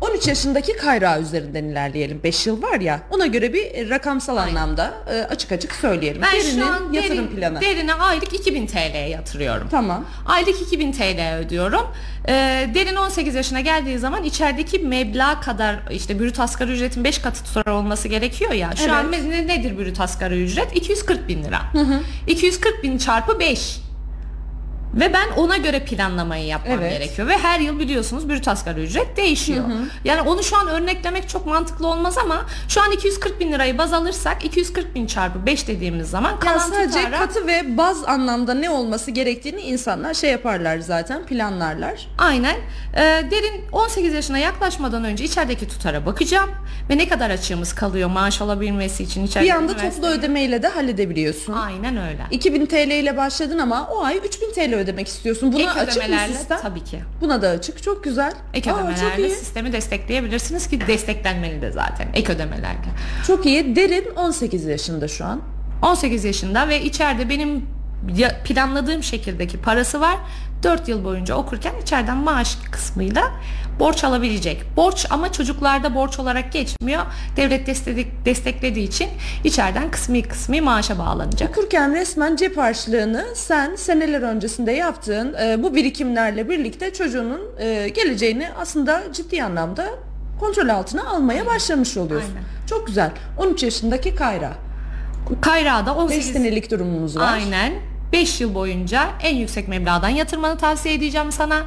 13 yaşındaki Kayra üzerinden ilerleyelim. 5 yıl var ya ona göre bir e, rakamsal anlamda e, açık açık söyleyelim. Ben Derinin şu an yatırım derin, planı. derine aylık 2000 TL yatırıyorum. Tamam. Aylık 2000 TL ödüyorum. Ee, derin 18 yaşına geldiği zaman içerideki meblağ kadar işte brüt asgari ücretin 5 katı tutar olması gerekiyor ya. Şu Evet. an ne- nedir brüt asgari ücret? 240 bin lira. 240 bin çarpı 5. Ve ben ona göre planlamayı yapmam Evet. gerekiyor. Ve her yıl biliyorsunuz brüt asgari ücret değişiyor. Yani onu şu an örneklemek çok mantıklı olmaz ama şu an 240 bin lirayı baz alırsak 240 bin çarpı 5 dediğimiz zaman Yani kalan sadece tutara- katı ve baz anlamda ne olması gerektiğini insanlar şey yaparlar zaten planlarlar. Aynen. Ee, derin 18 yaşına yaklaşmadan önce içerideki tutara bakacağım ve ne kadar açığımız kalıyor maaş alabilmesi için içeride. Bir anda üniversite- toplu ödemeyle de halledebiliyorsun. Aynen öyle. 2000 TL ile başladın ama o ay 3000 TL ödemek istiyorsun. Buna Ek açık mı ödemelerle sistem? tabii ki. Buna da açık. Çok güzel. Ek Aa, ödemelerle sistemi destekleyebilirsiniz ki desteklenmeli de zaten ek ödemelerle. Çok iyi. Derin 18 yaşında şu an. 18 yaşında ve içeride benim planladığım şekildeki parası var. 4 yıl boyunca okurken içeriden maaş kısmıyla borç alabilecek. Borç ama çocuklarda borç olarak geçmiyor. Devlet destek, desteklediği için içeriden kısmi kısmi maaşa bağlanacak. Okurken resmen cep harçlığını sen seneler öncesinde yaptığın e, bu birikimlerle birlikte çocuğunun e, geleceğini aslında ciddi anlamda kontrol altına almaya başlamış oluyorsun. Aynen. Çok güzel. 13 yaşındaki Kayra. Kayra'da 5 18 senelik durumumuz var. Aynen. 5 yıl boyunca en yüksek meblağdan yatırmanı tavsiye edeceğim sana.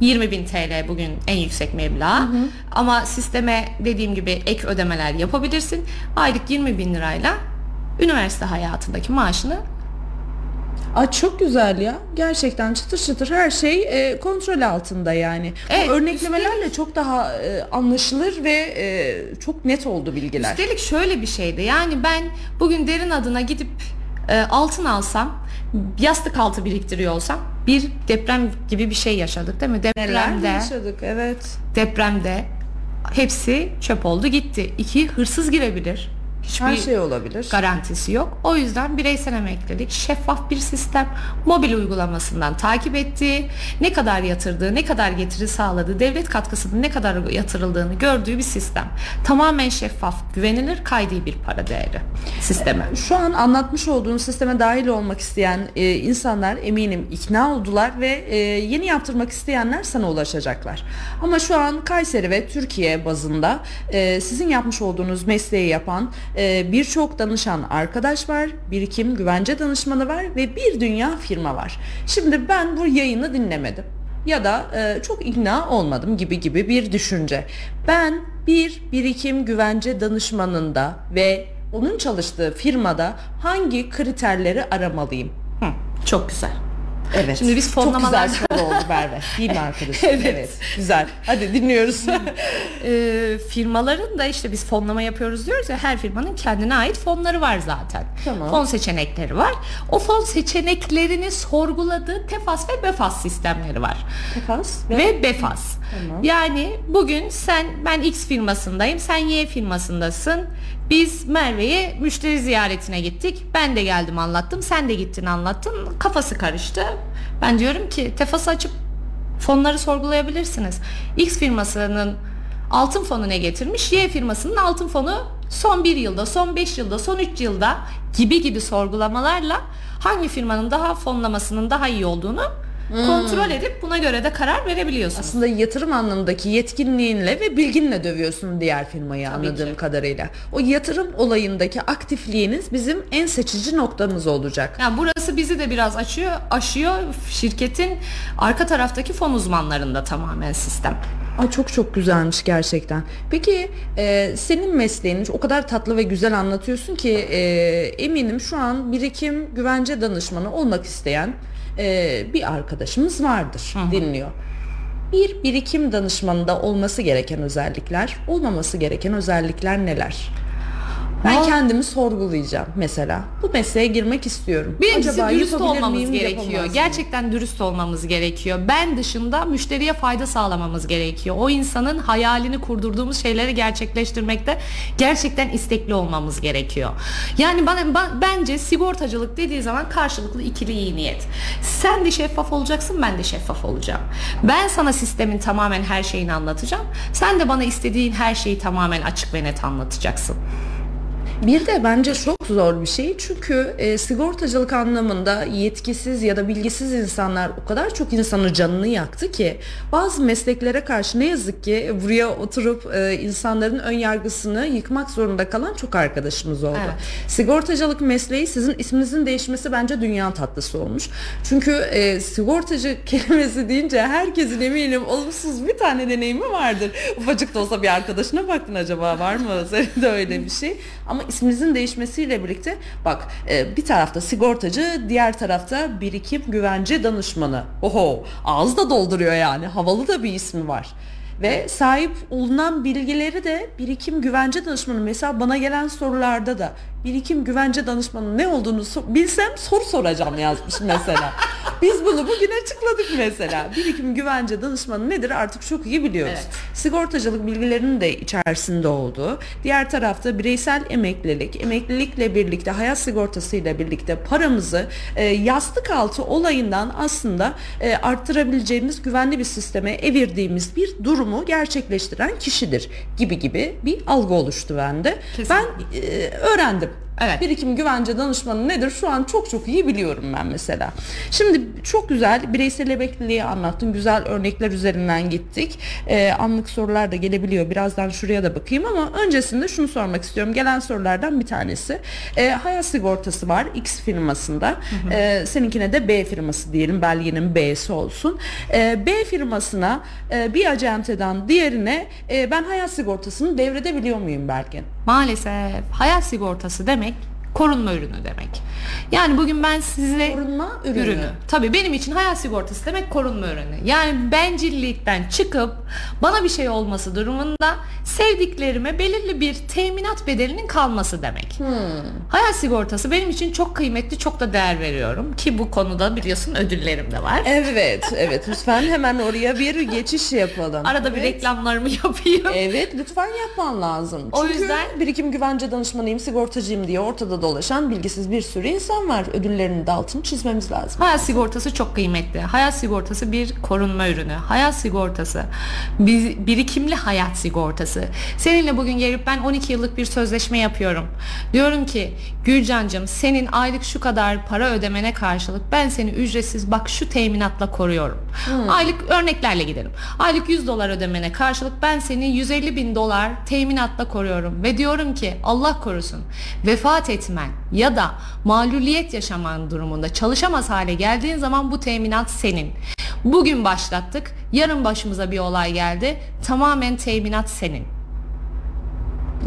20 bin TL bugün en yüksek meblağ. Ama sisteme dediğim gibi ek ödemeler yapabilirsin. Aylık 20 bin lirayla üniversite hayatındaki maaşını Aa, çok güzel ya. Gerçekten çıtır çıtır her şey e, kontrol altında yani. Bu Evet, örneklemelerle çok daha e, anlaşılır ve e, çok net oldu bilgiler. Üstelik şöyle bir şeydi. Yani ben bugün derin adına gidip e, altın alsam, yastık altı biriktiriyor olsam bir deprem gibi bir şey yaşadık değil mi? Neler Depremde, yaşadık evet. depremde hepsi çöp oldu gitti. İki hırsız girebilir. Hiçbir Her şey olabilir. garantisi yok. O yüzden bireysel emeklilik şeffaf bir sistem. Mobil uygulamasından takip ettiği, ne kadar yatırdığı, ne kadar getiri sağladığı, devlet katkısının ne kadar yatırıldığını gördüğü bir sistem. Tamamen şeffaf, güvenilir, kaydi bir para değeri sistemi. Şu an anlatmış olduğun sisteme dahil olmak isteyen e, insanlar eminim ikna oldular ve e, yeni yaptırmak isteyenler sana ulaşacaklar. Ama şu an Kayseri ve Türkiye bazında e, sizin yapmış olduğunuz mesleği yapan e, birçok danışan arkadaş var, birikim güvence danışmanı var ve bir dünya firma var. Şimdi ben bu yayını dinlemedim ya da e, çok ikna olmadım gibi gibi bir düşünce. Ben bir birikim güvence danışmanında ve onun çalıştığı firmada hangi kriterleri aramalıyım? Hı, çok güzel. Evet. Şimdi biz Çok fonlamalar- güzel soru oldu Merve. Değil mi arkadaşım? Evet. Güzel. Hadi dinliyoruz. Ee, firmaların da işte biz fonlama yapıyoruz diyoruz ya her firmanın kendine ait fonları var zaten. Tamam. Fon seçenekleri var. O fon seçeneklerini sorguladığı TEFAS ve BEFAS sistemleri var. Tekas Ve BEFAS. Tamam. Yani bugün sen ben X firmasındayım, sen Y firmasındasın. Biz Merve'ye müşteri ziyaretine gittik. Ben de geldim anlattım, sen de gittin anlattın. Kafası karıştı. Ben diyorum ki TEFAS açıp fonları sorgulayabilirsiniz. X firmasının altın fonu ne getirmiş? Y firmasının altın fonu son bir yılda, son 5 yılda, son 3 yılda gibi gibi sorgulamalarla hangi firmanın daha fonlamasının daha iyi olduğunu kontrol edip buna göre de karar verebiliyorsunuz. aslında yatırım anlamındaki yetkinliğinle ve bilginle dövüyorsun diğer firmayı Tabii anladığım ki. kadarıyla. O yatırım olayındaki aktifliğiniz bizim en seçici noktamız olacak. Yani burası bizi de biraz açıyor, aşıyor. Şirketin arka taraftaki fon uzmanlarında tamamen sistem. Ay çok çok güzelmiş gerçekten. Peki e, senin mesleğini o kadar tatlı ve güzel anlatıyorsun ki e, eminim şu an birikim güvence danışmanı olmak isteyen e, bir arkadaşımız vardır dinliyor. Bir birikim danışmanında olması gereken özellikler, olmaması gereken özellikler neler? Ben Val- kendimi sorgulayacağım mesela. Bu mesleğe girmek istiyorum. Birincisi Acaba dürüst olmamız miyim, gerekiyor. Gerçekten dürüst olmamız gerekiyor. Ben dışında müşteriye fayda sağlamamız gerekiyor. O insanın hayalini kurdurduğumuz şeyleri gerçekleştirmekte gerçekten istekli olmamız gerekiyor. Yani bana ba- bence sigortacılık dediği zaman karşılıklı ikili iyi niyet. Sen de şeffaf olacaksın, ben de şeffaf olacağım. Ben sana sistemin tamamen her şeyini anlatacağım. Sen de bana istediğin her şeyi tamamen açık ve net anlatacaksın. Bir de bence çok zor bir şey çünkü e, sigortacılık anlamında yetkisiz ya da bilgisiz insanlar o kadar çok insanın canını yaktı ki bazı mesleklere karşı ne yazık ki buraya oturup e, insanların ön yargısını yıkmak zorunda kalan çok arkadaşımız oldu. Evet. Sigortacılık mesleği sizin isminizin değişmesi bence dünya tatlısı olmuş. Çünkü e, sigortacı kelimesi deyince herkesin eminim olumsuz bir tane deneyimi vardır. Ufacık da olsa bir arkadaşına baktın acaba var mı senin de öyle bir şey. Ama isminizin değişmesiyle birlikte bak e, bir tarafta sigortacı diğer tarafta birikim güvence danışmanı. Oho ağız da dolduruyor yani havalı da bir ismi var. Ve sahip olunan bilgileri de birikim güvence danışmanı mesela bana gelen sorularda da birikim güvence danışmanı ne olduğunu so- bilsem soru soracağım yazmış mesela. Biz bunu bugün açıkladık mesela. Birikim güvence danışmanı nedir artık çok iyi biliyoruz. Evet. Sigortacılık bilgilerinin de içerisinde olduğu, diğer tarafta bireysel emeklilik, emeklilikle birlikte hayat sigortasıyla birlikte paramızı e, yastık altı olayından aslında e, arttırabileceğimiz güvenli bir sisteme evirdiğimiz bir durumu gerçekleştiren kişidir gibi gibi bir algı oluştu bende. Kesinlikle. Ben e, öğrendim. Evet. Birikim güvence danışmanı nedir? Şu an çok çok iyi biliyorum ben mesela. Şimdi çok güzel bireysel emekliliği anlattın. Güzel örnekler üzerinden gittik. Ee, anlık sorular da gelebiliyor. Birazdan şuraya da bakayım ama öncesinde şunu sormak istiyorum. Gelen sorulardan bir tanesi. Ee, hayat sigortası var X firmasında. Ee, seninkine de B firması diyelim. Belgenin B'si olsun. Ee, B firmasına e, bir acenteden diğerine e, ben hayat sigortasını devredebiliyor muyum Belgin? Maalesef hayat sigortası demek korunma ürünü demek. Yani bugün ben size Korunma ürünü. Tabii benim için hayat sigortası demek korunma ürünü. Yani bencillikten çıkıp bana bir şey olması durumunda sevdiklerime belirli bir teminat bedelinin kalması demek. Hmm. Hayat sigortası benim için çok kıymetli, çok da değer veriyorum ki bu konuda biliyorsun ödüllerim de var. Evet, evet. Lütfen hemen oraya bir geçiş yapalım. Arada bir Evet. reklamlarımı yapayım. Evet lütfen yapman lazım. O Çünkü yüzden- birikim güvence danışmanıyım, sigortacıyım diye ortada dolaşan bilgisiz bir sürü insan var. Ödüllerinin de altını çizmemiz lazım. Hayat sigortası çok kıymetli. Hayat sigortası bir korunma ürünü. Hayat sigortası bir, birikimli hayat sigortası. Seninle bugün gelip ben 12 yıllık bir sözleşme yapıyorum. Diyorum ki Gülcancığım senin aylık şu kadar para ödemene karşılık ben seni ücretsiz bak şu teminatla koruyorum. Aylık örneklerle gidelim. Aylık 100 dolar ödemene karşılık ben seni 150 bin dolar teminatla koruyorum. Ve diyorum ki Allah korusun vefat etmen ya da mağluliyet yaşaman durumunda çalışamaz hale geldiğin zaman bu teminat senin. Bugün başlattık. Yarın başımıza bir olay geldi. Tamamen teminat senin.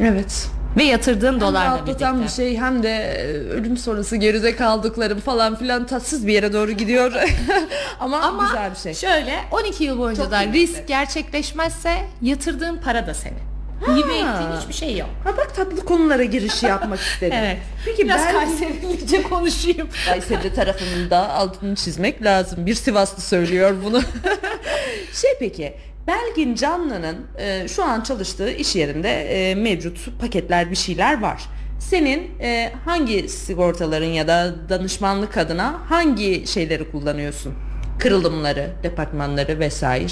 Evet. Ve yatırdığın Hem dolarla rahatlatan bir birlikte. şey hem de e, ölüm sonrası geride kaldıklarım falan filan tatsız bir yere doğru gidiyor. Ama, Ama güzel bir şey. şöyle 12 yıl boyunca Çok da risk gerçekleşmezse yatırdığın para da senin. Hibe ettiğin hiçbir şey yok. Ha bak tatlı konulara giriş yapmak istedim. Evet. Peki Biraz ben Kayserilice konuşayım. Kayseri tarafının da altını çizmek lazım. Bir Sivaslı söylüyor bunu. şey peki Belgin Canlı'nın e, şu an çalıştığı iş yerinde e, mevcut paketler bir şeyler var. Senin e, hangi sigortaların ya da danışmanlık adına hangi şeyleri kullanıyorsun? Kırılımları, departmanları vesaire.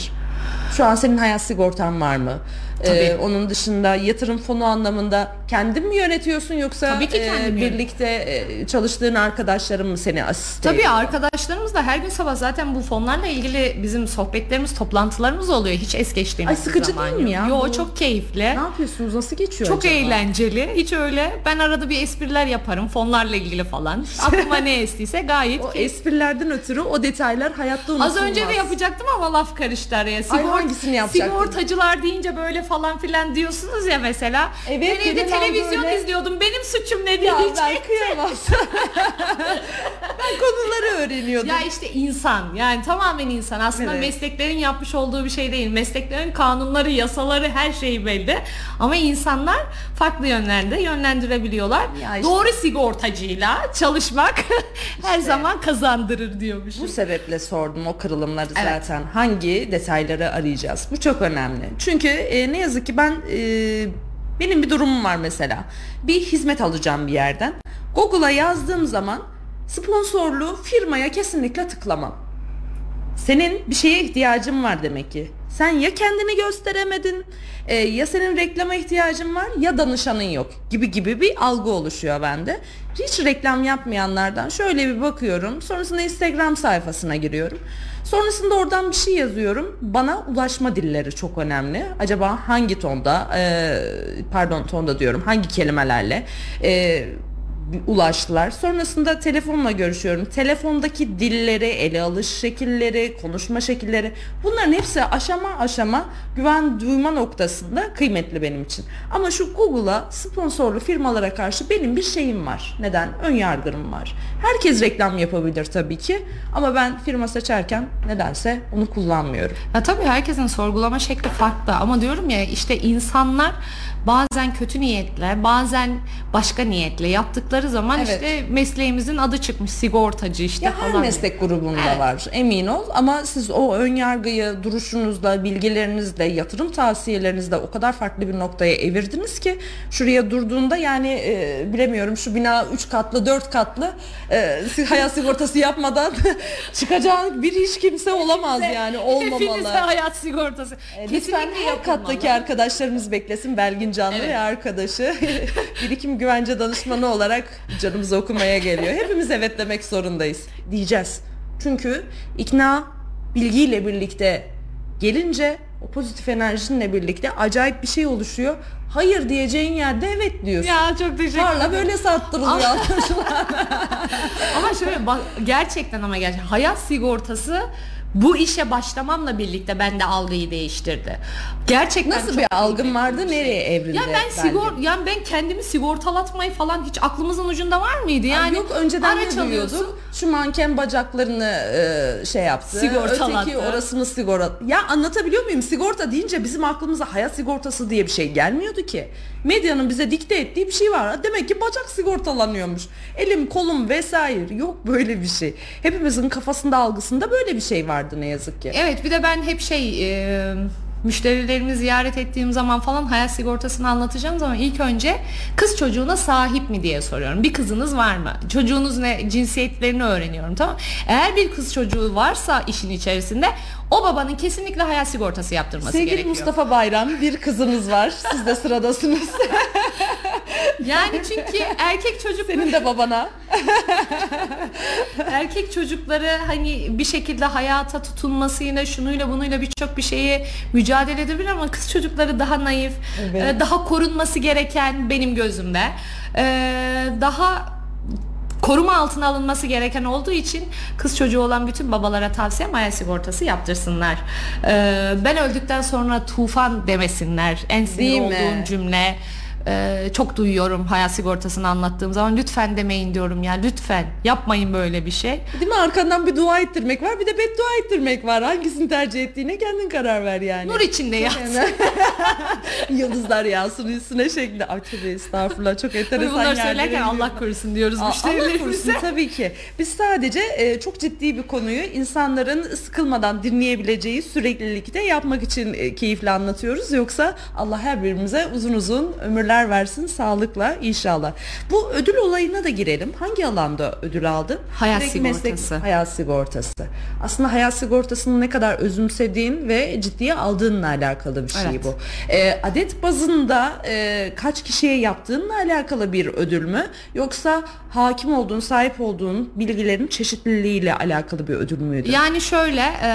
Şu an senin hayat sigortan var mı? E, Tabii. onun dışında yatırım fonu anlamında kendin mi yönetiyorsun yoksa Tabii ki e, birlikte e, çalıştığın arkadaşların mı seni asist Tabii ediyor? arkadaşlarımız da her gün sabah zaten bu fonlarla ilgili bizim sohbetlerimiz, toplantılarımız oluyor. Hiç es geçtiğimiz Ay, sıkıcı zaman değil mi ya Yo bu? çok keyifli. Ne yapıyorsunuz? Nasıl geçiyor Çok acaba? eğlenceli. Hiç öyle. Ben arada bir espriler yaparım fonlarla ilgili falan. Aklıma ne estiyse gayet O keyifli. esprilerden ötürü o detaylar hayatta unutulmaz. Az önce de yapacaktım ama laf karıştı araya. hangisini yapacaktın? Sigortacılar deyince böyle falan filan diyorsunuz ya mesela. Evet, ben evde televizyon böyle- izliyordum. Benim suçum ne Ya diyecek? ben kıyamam. ben konuları öğreniyordum. Ya işte insan yani tamamen insan aslında Evet. mesleklerin yapmış olduğu bir şey değil mesleklerin kanunları yasaları her şeyi belli ama insanlar farklı yönlerde yönlendirebiliyorlar Ya işte- doğru sigortacıyla çalışmak her zaman kazandırır diyormuşum. Bu sebeple sordum o kırılımları Evet. zaten. Hangi detayları arayacağız? Bu çok önemli. Çünkü e, ne yazık ki ben e, benim bir durumum var mesela. Bir hizmet alacağım bir yerden. Google'a yazdığım zaman sponsorlu firmaya kesinlikle tıklamam. Senin bir şeye ihtiyacın var demek ki. Sen ya kendini gösteremedin, e, ya senin reklama ihtiyacın var ya danışanın yok gibi gibi bir algı oluşuyor bende. Hiç reklam yapmayanlardan şöyle bir bakıyorum. Sonrasında Instagram sayfasına giriyorum. Sonrasında oradan bir şey yazıyorum. Bana ulaşma dilleri çok önemli. Acaba hangi tonda, e, pardon tonda diyorum, hangi kelimelerle e, ulaştılar. Sonrasında telefonla görüşüyorum. Telefondaki dilleri, ele alış şekilleri, konuşma şekilleri bunların hepsi aşama aşama güven duyma noktasında kıymetli benim için. Ama şu Google'a sponsorlu firmalara karşı benim bir şeyim var. Neden? Ön yargım var. Herkes reklam yapabilir tabii ki ama ben firma seçerken nedense onu kullanmıyorum. Ya tabii herkesin sorgulama şekli farklı ama diyorum ya işte insanlar bazen kötü niyetle bazen başka niyetle yaptıkları zaman Evet. işte mesleğimizin adı çıkmış sigortacı işte Ya her falan. meslek grubunda Evet. var emin ol ama siz o ön yargıyı duruşunuzla, bilgilerinizle, yatırım tavsiyelerinizle o kadar farklı bir noktaya evirdiniz ki şuraya durduğunda yani e, bilemiyorum şu bina 3 katlı 4 katlı e, hayat sigortası yapmadan çıkacağın bir hiç kimse olamaz yani Hepinize olmamalı. hayat sigortası. E, Lütfen her kattaki arkadaşlarımız beklesin Belgin Canlı Evet. ve arkadaşı birikim güvence danışmanı olarak canımızı okumaya geliyor. Hepimiz evet demek zorundayız diyeceğiz. Çünkü ikna bilgiyle birlikte gelince o pozitif enerjinle birlikte acayip bir şey oluşuyor. Hayır diyeceğin yerde evet diyorsun. Ya çok teşekkür ederim. böyle sattırılıyor. Ama şöyle bak gerçekten ama gerçekten hayat sigortası bu işe başlamamla birlikte bende algıyı değiştirdi. Gerçekten Nasıl bir algın vardı? şey. Nereye evrildi? Ya ben sigor yani ben kendimi sigortalatmayı falan hiç aklımızın ucunda var mıydı? Yani Yani Yok önceden ne duyuyorduk? Şu manken bacaklarını e, şey yaptı. Sigortalattı. Öteki orasını sigorta. Ya anlatabiliyor muyum? Sigorta deyince bizim aklımıza hayat sigortası diye bir şey gelmiyordu ki. Medyanın bize dikte ettiği bir şey var. Demek ki bacak sigortalanıyormuş. Elim kolum vesaire. Yok böyle bir şey. Hepimizin kafasında algısında böyle bir şey vardı ne yazık ki. Evet bir de ben hep şey e, müşterilerimi ziyaret ettiğim zaman falan hayat sigortasını anlatacağım zaman ilk önce kız çocuğuna sahip mi diye soruyorum. Bir kızınız var mı? Çocuğunuz ne? Cinsiyetlerini öğreniyorum tamam. Eğer bir kız çocuğu varsa işin içerisinde o babanın kesinlikle hayat sigortası yaptırması Sevgili gerekiyor. Mustafa Bayram bir kızınız var. Siz de sıradasınız. Yani çünkü erkek çocuk Senin de babana. erkek çocukları hani bir şekilde hayata tutunmasıyla şunuyla bunuyla birçok bir şeyi mücadele edebilir ama kız çocukları daha naif, Evet. e, daha korunması gereken benim gözümde. e, Daha koruma altına alınması gereken olduğu için kız çocuğu olan bütün babalara tavsiyem hayat sigortası yaptırsınlar. E, Ben öldükten sonra tufan demesinler. En sinir olduğum cümle. E, çok duyuyorum hayat sigortasını anlattığım zaman lütfen demeyin diyorum ya lütfen yapmayın böyle bir şey. Değil mi? Arkandan bir dua ettirmek var bir de beddua ettirmek var. Hangisini tercih ettiğine kendin karar ver yani. Nur içinde yat. Yıldızlar yağsın üstüne şeklinde. Ay tövbe estağfurullah çok enteresan Bunları söylerken. Allah korusun diyoruz Aa, Allah korusun müşterilerimize. tabii ki. Biz sadece e, çok ciddi bir konuyu insanların sıkılmadan dinleyebileceği süreklilikte yapmak için e, keyifle anlatıyoruz. Yoksa Allah her birimize uzun uzun ömürler versin sağlıkla inşallah. Bu ödül olayına da girelim. Hangi alanda ödül aldın? Hayat Direkt sigortası. hayat sigortası. Aslında hayat sigortasını ne kadar özümsediğin ve ciddiye aldığınla alakalı bir şey Evet. bu. E, adet bazında e, kaç kişiye yaptığınla alakalı bir ödül mü? Yoksa hakim olduğun, sahip olduğun bilgilerin çeşitliliğiyle alakalı bir ödül müydü? Yani şöyle e,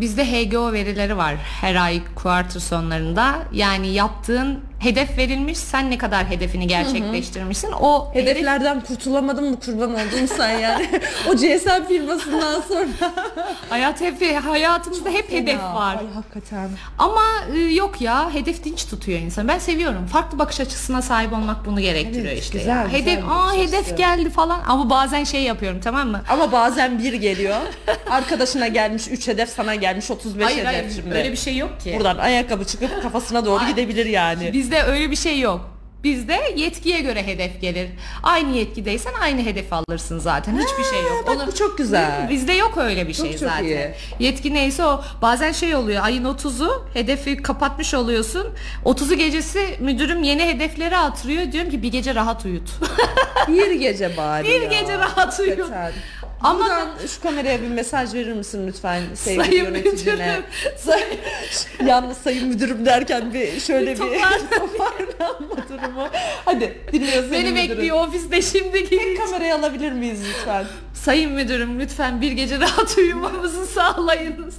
bizde HGO verileri var her ay kuartır sonlarında. Yani yaptığın hedef verilmiş sen ne kadar hedefini gerçekleştirmişsin. O hedef Hedeflerden kurtulamadın mı kurban oldun sen yani? o GSM firmasından sonra. hayat hep hayatımızda hep hedef Ya, var. Ay hakikaten. Ama e, yok ya hedef dinç tutuyor insan. Ben seviyorum. Farklı bakış açısına sahip olmak bunu gerektiriyor Evet, işte. güzel, ya. güzel hedef bir aa hedef açısı. geldi falan ama bazen şey yapıyorum tamam mı? Ama bazen bir geliyor. Arkadaşına gelmiş 3 hedef sana gelmiş 35 Hayır hedef hayır şimdi. öyle bir şey yok ki. Buradan ayakkabı çıkıp kafasına doğru gidebilir yani. Bizde öyle bir şey yok. Bizde yetkiye göre hedef gelir. Aynı yetkideysen aynı hedefi alırsın zaten. Hiçbir şey yok. bak bu çok güzel. Bizde yok öyle bir Çok şey çok zaten. iyi. Yetki neyse o. Bazen şey oluyor. Ayın 30'u hedefi kapatmış oluyorsun. 30'u gecesi müdürüm yeni hedefleri atırıyor. Diyorum ki bir gece rahat uyut. Bir gece bari Bir ya. gece rahat uyuyun. Hakikaten. Ama- Buradan şu kameraya bir mesaj verir misin lütfen sevgili Sayın yöneticine? müdürüm. Say- Yalnız sayın müdürüm derken bir şöyle bir Toparlan. toparlanma durumu. Hadi dinliyoruz Beni sayın müdürüm. bekliyor ofiste şimdi gireceğim. Kamerayı alabilir miyiz lütfen? Sayın müdürüm lütfen bir gece rahat uyumamızı sağlayınız.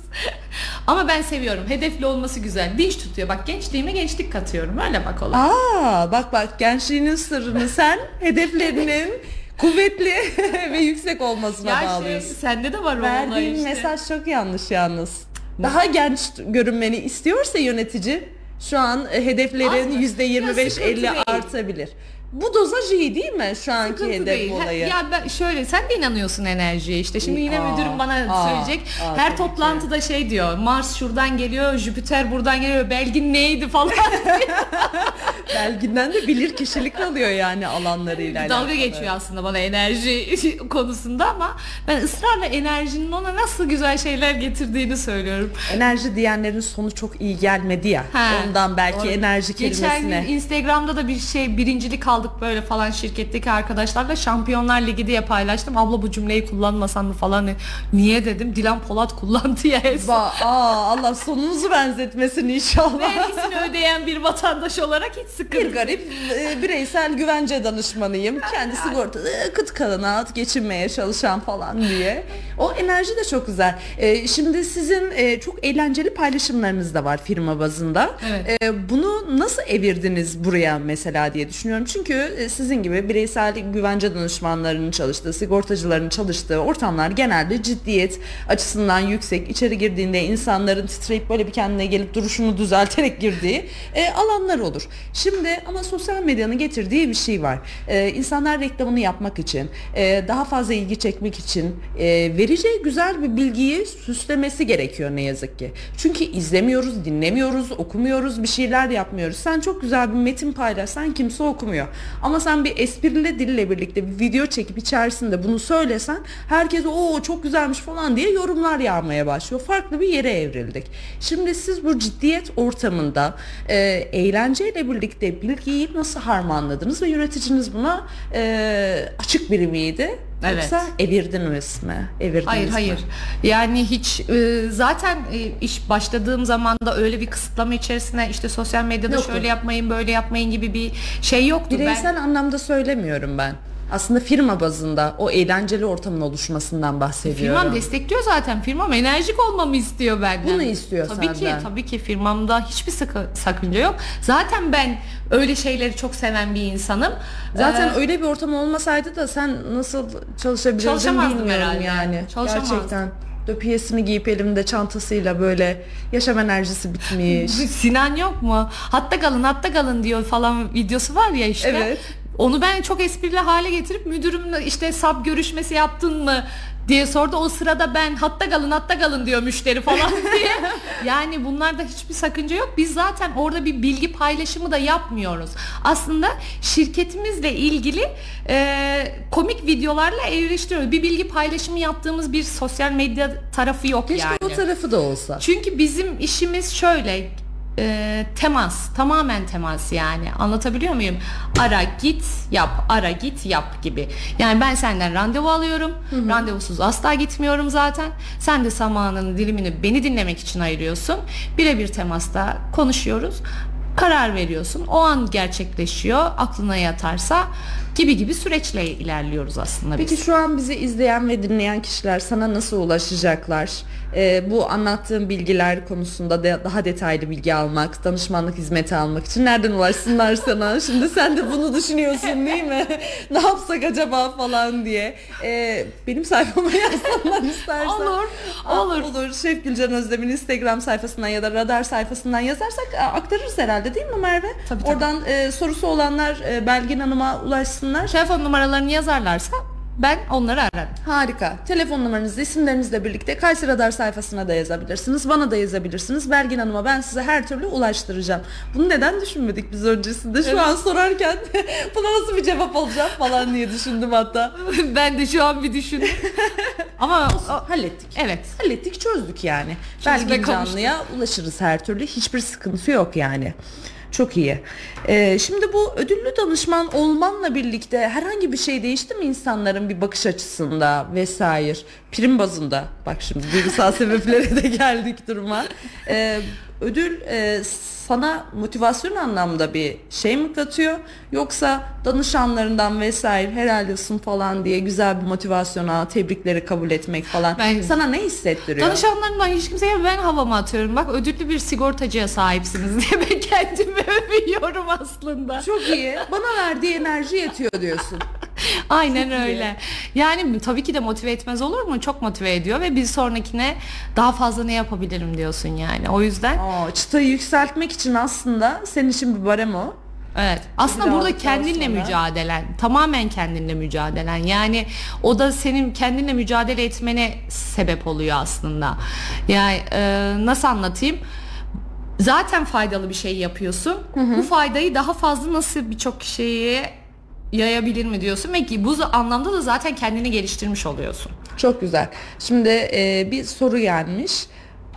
Ama ben seviyorum. Hedefli olması güzel. Dinç tutuyor. Bak gençliğime gençlik katıyorum. Öyle bak olay. Aa bak bak gençliğinin sırrını sen hedeflerinin kuvvetli ve yüksek olmasına Ya şey, bağlıyorsun. sende de var o Verdiğin işte. mesaj çok yanlış yalnız. Daha genç görünmeni istiyorsa yönetici şu an e, hedeflerin yüzde Ya sıkıntı %25-50 değil. artabilir. Bu dozaj iyi değil mi şu anki Sıkıntı hedef değil. Olayı? Ya ben şöyle sen de inanıyorsun enerjiye işte. Şimdi yine Aa, müdürüm bana aa, söyleyecek. aa, Her toplantıda şey diyor. Mars şuradan geliyor, Jüpiter buradan geliyor. Belgin neydi falan. Belginden de bilir kişilik alıyor yani alanlarıyla Dalga alakalı. geçiyor aslında bana enerji konusunda ama ben ısrarla enerjinin ona nasıl güzel şeyler getirdiğini söylüyorum. Enerji diyenlerin sonu çok iyi gelmedi ya. Ha, Ondan belki doğru. enerji Geçen kelimesine. gün Instagram'da da bir şey birincilik aldık böyle falan şirketteki arkadaşlarla Şampiyonlar Ligi diye paylaştım. Abla bu cümleyi kullanmasan mı falan. Niye dedim. Dilan Polat kullandı ya. Ba aa, Allah sonumuzu benzetmesin inşallah. Vergisini ödeyen bir vatandaş olarak hiç sıkıntı. Bir garip e, bireysel güvence danışmanıyım. Kendi sigorta e, kıt kalına geçinmeye çalışan falan diye. O enerji de çok güzel. E, şimdi sizin e, çok eğlenceli paylaşımlarınız da var firma bazında. Evet. E, bunu nasıl evirdiniz buraya mesela diye düşünüyorum. Çünkü e, sizin gibi bireysel güvence danışmanlarının çalıştığı, sigortacıların çalıştığı ortamlar genelde ciddiyet açısından yüksek. İçeri girdiğinde insanların titreyip böyle bir kendine gelip duruşunu düzelterek girdiği e, alanlar olur. Şimdi ama sosyal medyanın getirdiği bir şey var. E, insanlar reklamını yapmak için, e, daha fazla ilgi çekmek için e, vereceği güzel bir bilgiyi süslemesi gerekiyor ne yazık ki. Çünkü izlemiyoruz, dinlemiyoruz, okumuyoruz, bir şeyler yapmıyoruz. Sen çok güzel bir metin paylaşsan kimse okumuyor. Ama sen bir esprili dille birlikte bir video çekip içerisinde bunu söylesen herkes o çok güzelmiş falan diye yorumlar yağmaya başlıyor. Farklı bir yere evrildik. Şimdi siz bu ciddiyet ortamında e, eğlenceyle birlikte bilgiyi nasıl harmanladınız ve yöneticiniz buna e, açık biri miydi? Evet. Yoksa evirdiniz mi? Evirdiniz Hayır mi? hayır. Yani hiç e, zaten e, iş başladığım zaman da öyle bir kısıtlama içerisine işte sosyal medyada Yoktu. şöyle yapmayın böyle yapmayın gibi bir şey yoktu. Bireysel anlamda söylemiyorum ben. Aslında firma bazında o eğlenceli ortamın oluşmasından bahsediyorum. Firmam destekliyor zaten. Firmam enerjik olmamı istiyor benden. Bunu istiyor tabii senden. ki, tabii ki firmamda hiçbir sıkı, sakınca yok. Zaten ben öyle şeyleri çok seven bir insanım. Zaten Ee, öyle bir ortam olmasaydı da sen nasıl çalışabilirdin bilmiyorum herhalde. yani. Çalışamazdım. Gerçekten. Döpiyesini giyip elimde çantasıyla böyle yaşam enerjisi bitmiş. Sinan yok mu? Hatta kalın hatta kalın diyor falan videosu var ya işte. Evet. Onu ben çok esprili hale getirip müdürümle işte sap görüşmesi yaptın mı diye sordu. O sırada ben hatta kalın hatta kalın diyor müşteri falan diye. Yani bunlarda hiçbir sakınca yok. Biz zaten orada bir bilgi paylaşımı da yapmıyoruz. Aslında şirketimizle ilgili e, komik videolarla evriştiriyoruz. Bir bilgi paylaşımı yaptığımız bir sosyal medya tarafı yok Keşke yani. o tarafı da olsa. Çünkü bizim işimiz şöyle e, temas tamamen temas yani. Anlatabiliyor muyum? Ara git yap ara git yap gibi. Yani ben senden randevu alıyorum. Randevusuz asla gitmiyorum zaten. Sen de zamanın dilimini beni dinlemek için ayırıyorsun. Birebir temasta konuşuyoruz. Karar veriyorsun. O an gerçekleşiyor. Aklına yatarsa gibi gibi süreçle ilerliyoruz aslında biz. Peki şu an bizi izleyen ve dinleyen kişiler sana nasıl ulaşacaklar? Ee, bu anlattığım bilgiler konusunda de daha detaylı bilgi almak, danışmanlık hizmeti almak için nereden ulaşsınlar sana? Şimdi sen de bunu düşünüyorsun değil mi? ne yapsak acaba falan diye. Ee, benim sayfama yazsanlar istersen. Olur, olur. olur. Şef Gülcan Özdemir'in Instagram sayfasından ya da radar sayfasından yazarsak aktarırız herhalde değil mi Merve? Tabii, tabii. Oradan e, sorusu olanlar e, Belgin Hanım'a ulaşsınlar. Telefon numaralarını yazarlarsa ben onları ararım. Harika. Telefon numaranızı, isimlerinizle birlikte Kayseri Radar sayfasına da yazabilirsiniz. Bana da yazabilirsiniz. Belgin Hanım'a ben size her türlü ulaştıracağım. Bunu neden düşünmedik biz öncesinde? Şu Evet. an sorarken buna nasıl bir cevap alacağım falan diye düşündüm hatta. ben de şu an bir düşündüm. Ama o- Hallettik. evet. Hallettik, çözdük yani. Belgin. Canlı'ya ulaşırız her türlü. Hiçbir sıkıntı yok yani. Çok iyi. Ee, şimdi bu ödüllü danışman olmanla birlikte herhangi bir şey değişti mi insanların bir bakış açısında vesaire? Prim bazında. Bak şimdi duygusal sebeplere de geldik duruma. Ee, ödül e, sana motivasyon anlamda bir şey mi katıyor? Yoksa danışanlarından vesaire helal olsun falan diye güzel bir motivasyona, tebrikleri kabul etmek falan Ben- sana ne hissettiriyor? Danışanlarımdan hiç kimseye ben havama atıyorum. Bak ödüllü bir sigortacıya sahipsiniz diye ben kendimi övüyorum aslında. Çok iyi. Bana verdiği enerji yetiyor diyorsun. Aynen öyle. Yani tabii ki de motive etmez olur mu? Çok motive ediyor ve bir sonrakine daha fazla ne yapabilirim diyorsun yani. O yüzden Aa, çıtayı yükseltmek için aslında senin için bir barem o. Evet. Aslında Biraz burada kendinle sonra- mücadelen, tamamen kendinle mücadelen. Yani o da senin kendinle mücadele etmene sebep oluyor aslında. Yani e, nasıl anlatayım? Zaten faydalı bir şey yapıyorsun. Bu faydayı daha fazla nasıl birçok kişiye yayabilir mi diyorsun ve ki bu anlamda da zaten kendini geliştirmiş oluyorsun. Çok güzel. Şimdi e, bir soru gelmiş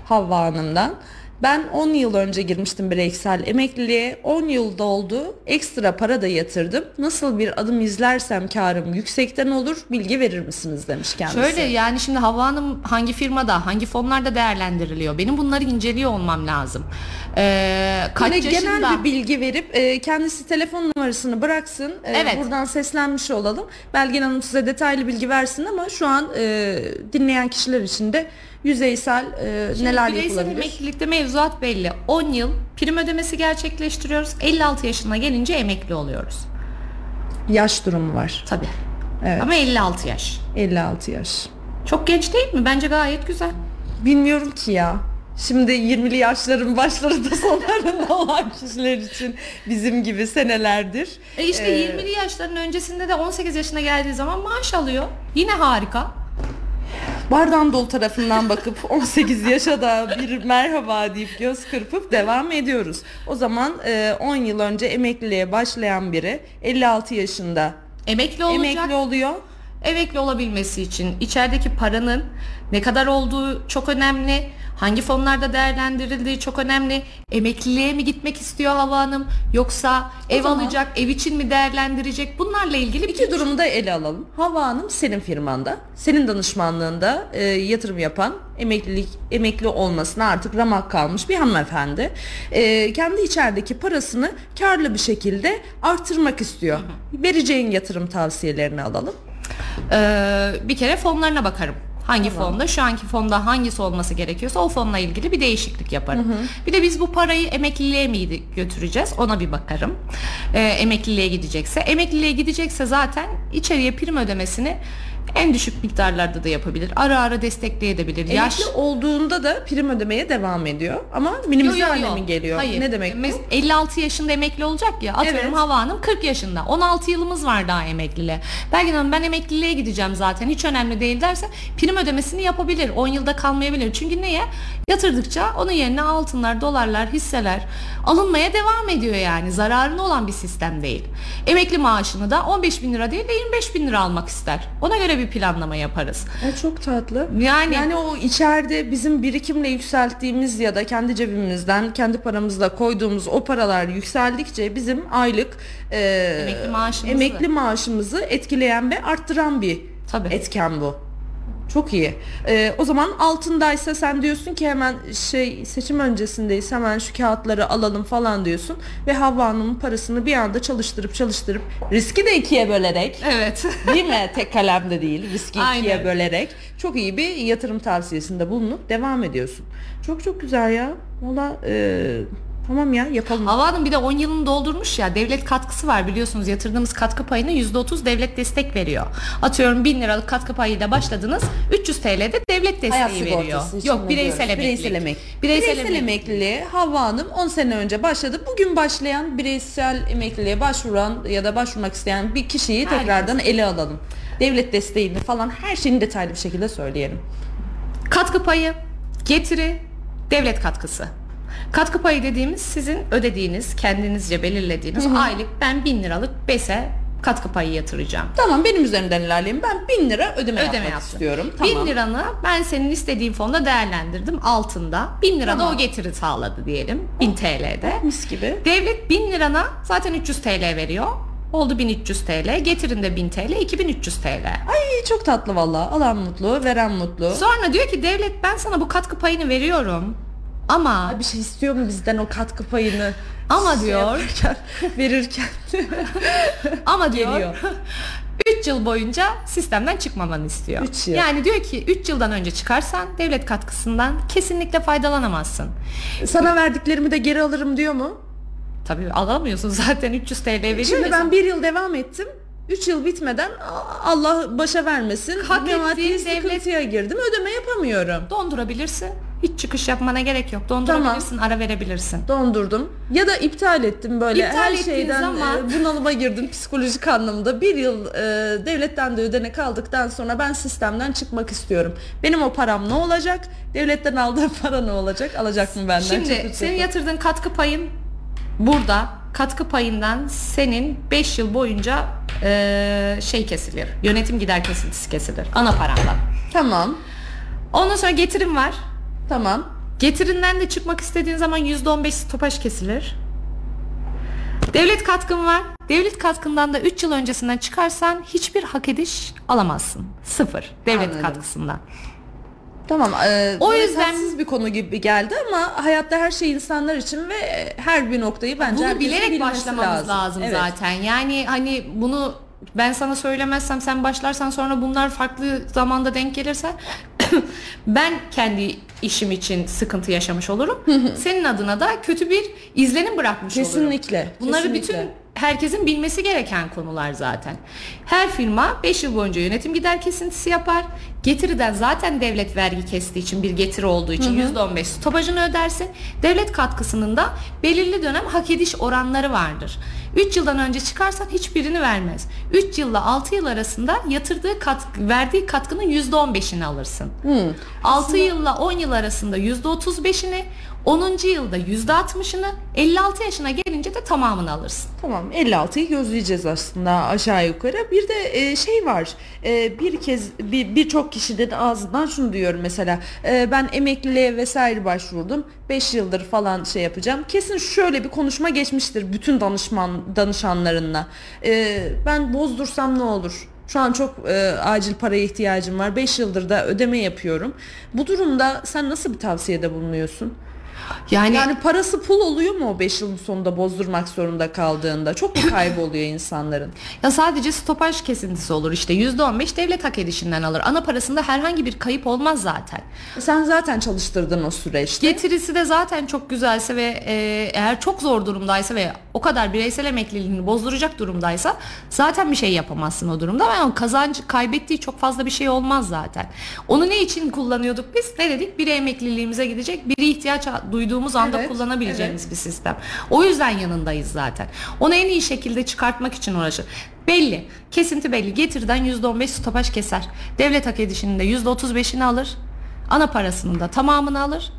Havva Hanım'dan. Ben 10 yıl önce girmiştim bireysel emekliliğe. 10 yıl doldu. Ekstra para da yatırdım. Nasıl bir adım izlersem karım yüksekten olur bilgi verir misiniz demiş kendisi. Şöyle yani şimdi Havva Hanım hangi firmada, hangi fonlarda değerlendiriliyor? Benim bunları inceliyor olmam lazım. Ee, kaç Yine yaşında? genel bir bilgi verip e, kendisi telefon numarasını bıraksın. E, Evet. Buradan seslenmiş olalım. Belgin Hanım size detaylı bilgi versin ama şu an e, dinleyen kişiler için de yüzeysel e, Şimdi neler bireysel yapılabilir? emeklilikte mevzuat belli. 10 yıl prim ödemesi gerçekleştiriyoruz. 56 yaşına gelince emekli oluyoruz. Yaş durumu var. Tabii. Evet. Ama 56 yaş. 56 yaş. Çok genç değil mi? Bence gayet güzel. Bilmiyorum ki ya. Şimdi 20'li yaşların başlarında sonlarında olan kişiler için bizim gibi senelerdir. E işte Ee, 20'li yaşların öncesinde de 18 yaşına geldiği zaman maaş alıyor. Yine harika. Bardağın dolu tarafından bakıp 18 yaşa da bir merhaba deyip göz kırpıp devam ediyoruz. O zaman e, 10 yıl önce emekliliğe başlayan biri 56 yaşında Emekli olacak. emekli oluyor. Emekli olabilmesi için içerideki paranın ne kadar olduğu çok önemli. Hangi fonlarda değerlendirildiği çok önemli. Emekliliğe mi gitmek istiyor Hava Hanım yoksa ev zaman- alacak, ev için mi değerlendirecek? Bunlarla ilgili İki durumu da ele alalım. Hava Hanım senin firmanda, senin danışmanlığında e, yatırım yapan, emeklilik emekli olmasına artık ramak kalmış bir hanımefendi. E, kendi içerideki parasını karlı bir şekilde artırmak istiyor. Vereceğin yatırım tavsiyelerini alalım. Ee, bir kere fonlarına bakarım. Hangi fonda, şu anki fonda hangisi olması gerekiyorsa o fonla ilgili bir değişiklik yaparım. Bir de biz bu parayı emekliliğe mi götüreceğiz ona bir bakarım. Ee, emekliliğe gidecekse. Emekliliğe gidecekse zaten içeriye prim ödemesini en düşük miktarlarda da yapabilir. Ara ara destekleyebilir. Yaş Emekli olduğunda da prim ödemeye devam ediyor. Ama minimize Yo, yo, hale mi geliyor? Hayır. Ne demek bu? Mes- 56 yaşında emekli olacak ya. Atıyorum Evet. Hava Hanım 40 yaşında. 16 yılımız var daha emekliliğe. Belgin Hanım ben emekliliğe gideceğim zaten. Hiç önemli değil derse prim ödemesini yapabilir. 10 yılda kalmayabilir. Çünkü neye? Yatırdıkça onun yerine altınlar, dolarlar, hisseler alınmaya devam ediyor yani. Zararına olan bir sistem değil. Emekli maaşını da 15 bin lira değil de 25 bin lira almak ister. Ona göre bir planlama yaparız. E, çok tatlı. Yani- yani o içeride bizim birikimle yükselttiğimiz ya da kendi cebimizden kendi paramızla koyduğumuz o paralar yükseldikçe bizim aylık e, Emekli maaşımızı- emekli maaşımızı etkileyen ve arttıran bir Tabii. etken bu. Çok iyi. E, o zaman altındaysa sen diyorsun ki hemen şey seçim öncesindeyiz hemen şu kağıtları alalım falan diyorsun ve Havva Hanım'ın parasını bir anda çalıştırıp çalıştırıp riski de ikiye bölerek Evet. Değil mi? Tek kalemde değil. Riski Aynen. ikiye bölerek çok iyi bir yatırım tavsiyesinde bulunup devam ediyorsun. Çok çok güzel ya. Valla e, tamam ya yapalım. Hava Hanım bir de 10 yılını doldurmuş ya devlet katkısı var biliyorsunuz yatırdığımız katkı payına %30 devlet destek veriyor. Atıyorum 1000 liralık katkı payıyla başladınız 300 TL'de devlet desteği Hayat veriyor. için Yok bireysel emeklilik. Bireysel emek. Bireysel, Bireysel, emekliliğe Havva Hanım 10 sene önce başladı. Bugün başlayan bireysel emekliliğe başvuran ya da başvurmak isteyen bir kişiyi Herkes. tekrardan ele alalım. Devlet desteğini falan her şeyini detaylı bir şekilde söyleyelim. Katkı payı, getiri, devlet katkısı. Katkı payı dediğimiz sizin ödediğiniz, kendinizce belirlediğiniz aylık ben 1000 liralık BES'e katkı payı yatıracağım. Tamam benim üzerinden ilerleyelim. Ben 1000 lira ödeme, ödeme yapmak yaptın. istiyorum. Tamam. 1000 liranı ben senin istediğin fonda değerlendirdim altında. 1000 lira da Tamam. o getiri sağladı diyelim. 1000 TL'de. Mis gibi. Devlet 1000 lirana zaten 300 TL veriyor. Oldu 1300 TL. Getirin de 1000 TL, 2300 TL. Ay çok tatlı valla. Alan mutlu, veren mutlu. Sonra diyor ki devlet ben sana bu katkı payını veriyorum. Ama bir şey istiyor mu bizden o katkı payını? Ama Şey diyor. yaparken, verirken. ama diyor Geliyor. 3 yıl boyunca sistemden çıkmamanı istiyor. Üç yıl. Yani diyor ki 3 yıldan önce çıkarsan devlet katkısından kesinlikle faydalanamazsın. Sana verdiklerimi de geri alırım diyor mu? Tabii alamıyorsun zaten 300 TL veriyor. Şimdi ben sana. bir yıl devam ettim. 3 yıl bitmeden Allah başa vermesin. Hak ettiğin sıkıntıya girdim. Ödeme yapamıyorum. dondurabilirsin. Hiç çıkış yapmana gerek yok. Dondurabilirsin, ara verebilirsin. Dondurdum. Ya da iptal ettim böyle. İptal Her şeyden zaman- e, bunalıma girdim psikolojik anlamda. Bir yıl e, devletten de ödenek aldıktan sonra ben sistemden çıkmak istiyorum. Benim o param ne olacak? Devletten aldığım para ne olacak? Alacak mı benden? Şimdi senin yatırdığın katkı payın burada. Katkı payından senin 5 yıl boyunca eee, şey kesilir. Yönetim gider kesintisi kesilir. Ana parandan. Tamam. Ondan sonra getirim var. Tamam. Getirinden de çıkmak istediğin zaman %15 stopaj kesilir. Devlet katkın var. Devlet katkından da 3 yıl öncesinden çıkarsan hiçbir hak ediş alamazsın. Sıfır devlet Anladım. katkısından. Tamam. E, O yüzden- yüzden bir konu gibi geldi ama hayatta her şey insanlar için ve her bir noktayı bence Bunu bilerek başlamamız lazım, Evet. zaten. Yani hani bunu ben sana söylemezsem sen başlarsan sonra bunlar farklı zamanda denk gelirse ben kendi işim için sıkıntı yaşamış olurum. Senin adına da kötü bir izlenim bırakmış olurum. Kesinlikle. Bunları kesinlikle. bütün herkesin bilmesi gereken konular zaten. Her firma 5 yıl boyunca yönetim gider kesintisi yapar. Getiriden zaten devlet vergi kestiği için bir getiri olduğu için %15 stopajını ödersin. Devlet katkısının da belirli dönem hak ediş oranları vardır. 3 yıldan önce çıkarsan hiçbirini vermez. 3 yılla 6 yıl arasında yatırdığı katkı, verdiği katkının %15'ini alırsın. 6 yılla 10 yıl arasında %35'ini, 10. yılda %60'ını, 56 yaşına gelince de tamamını alırsın. Tamam 56'yı gözleyeceğiz aslında aşağı yukarı. Bir de e, şey var e, bir kez bir birçok kişinin ağzından şunu diyorum mesela e, ben emekliliğe vesaire başvurdum 5 yıldır falan şey yapacağım. Kesin şöyle bir konuşma geçmiştir bütün danışman danışanlarınla. E, ben bozdursam ne olur? Şu an çok e, acil paraya ihtiyacım var. 5 yıldır da ödeme yapıyorum. Bu durumda sen nasıl bir tavsiyede bulunuyorsun? Yani, Yani parası pul oluyor mu o 5 yılın sonunda bozdurmak zorunda kaldığında? Çok mu kayboluyor insanların? ya sadece stopaj kesintisi olur işte %15 devlet hak edişinden alır. Ana parasında herhangi bir kayıp olmaz zaten. Sen zaten çalıştırdın o süreçte. Getirisi de zaten çok güzelse ve e, eğer çok zor durumdaysa ve o kadar bireysel emekliliğini bozduracak durumdaysa zaten bir şey yapamazsın o durumda. Ve o kazancı kaybettiği çok fazla bir şey olmaz zaten. Onu ne için kullanıyorduk biz? Ne dedik? Biri emekliliğimize gidecek, biri ihtiyaç duyduğumuz anda Evet, kullanabileceğimiz bir sistem. O yüzden yanındayız zaten. Onu en iyi şekilde çıkartmak için uğraşır. Belli. Kesinti belli. Getirden %15 stopaj keser. Devlet hak edişinin de %35'ini alır. Ana parasının da tamamını alır.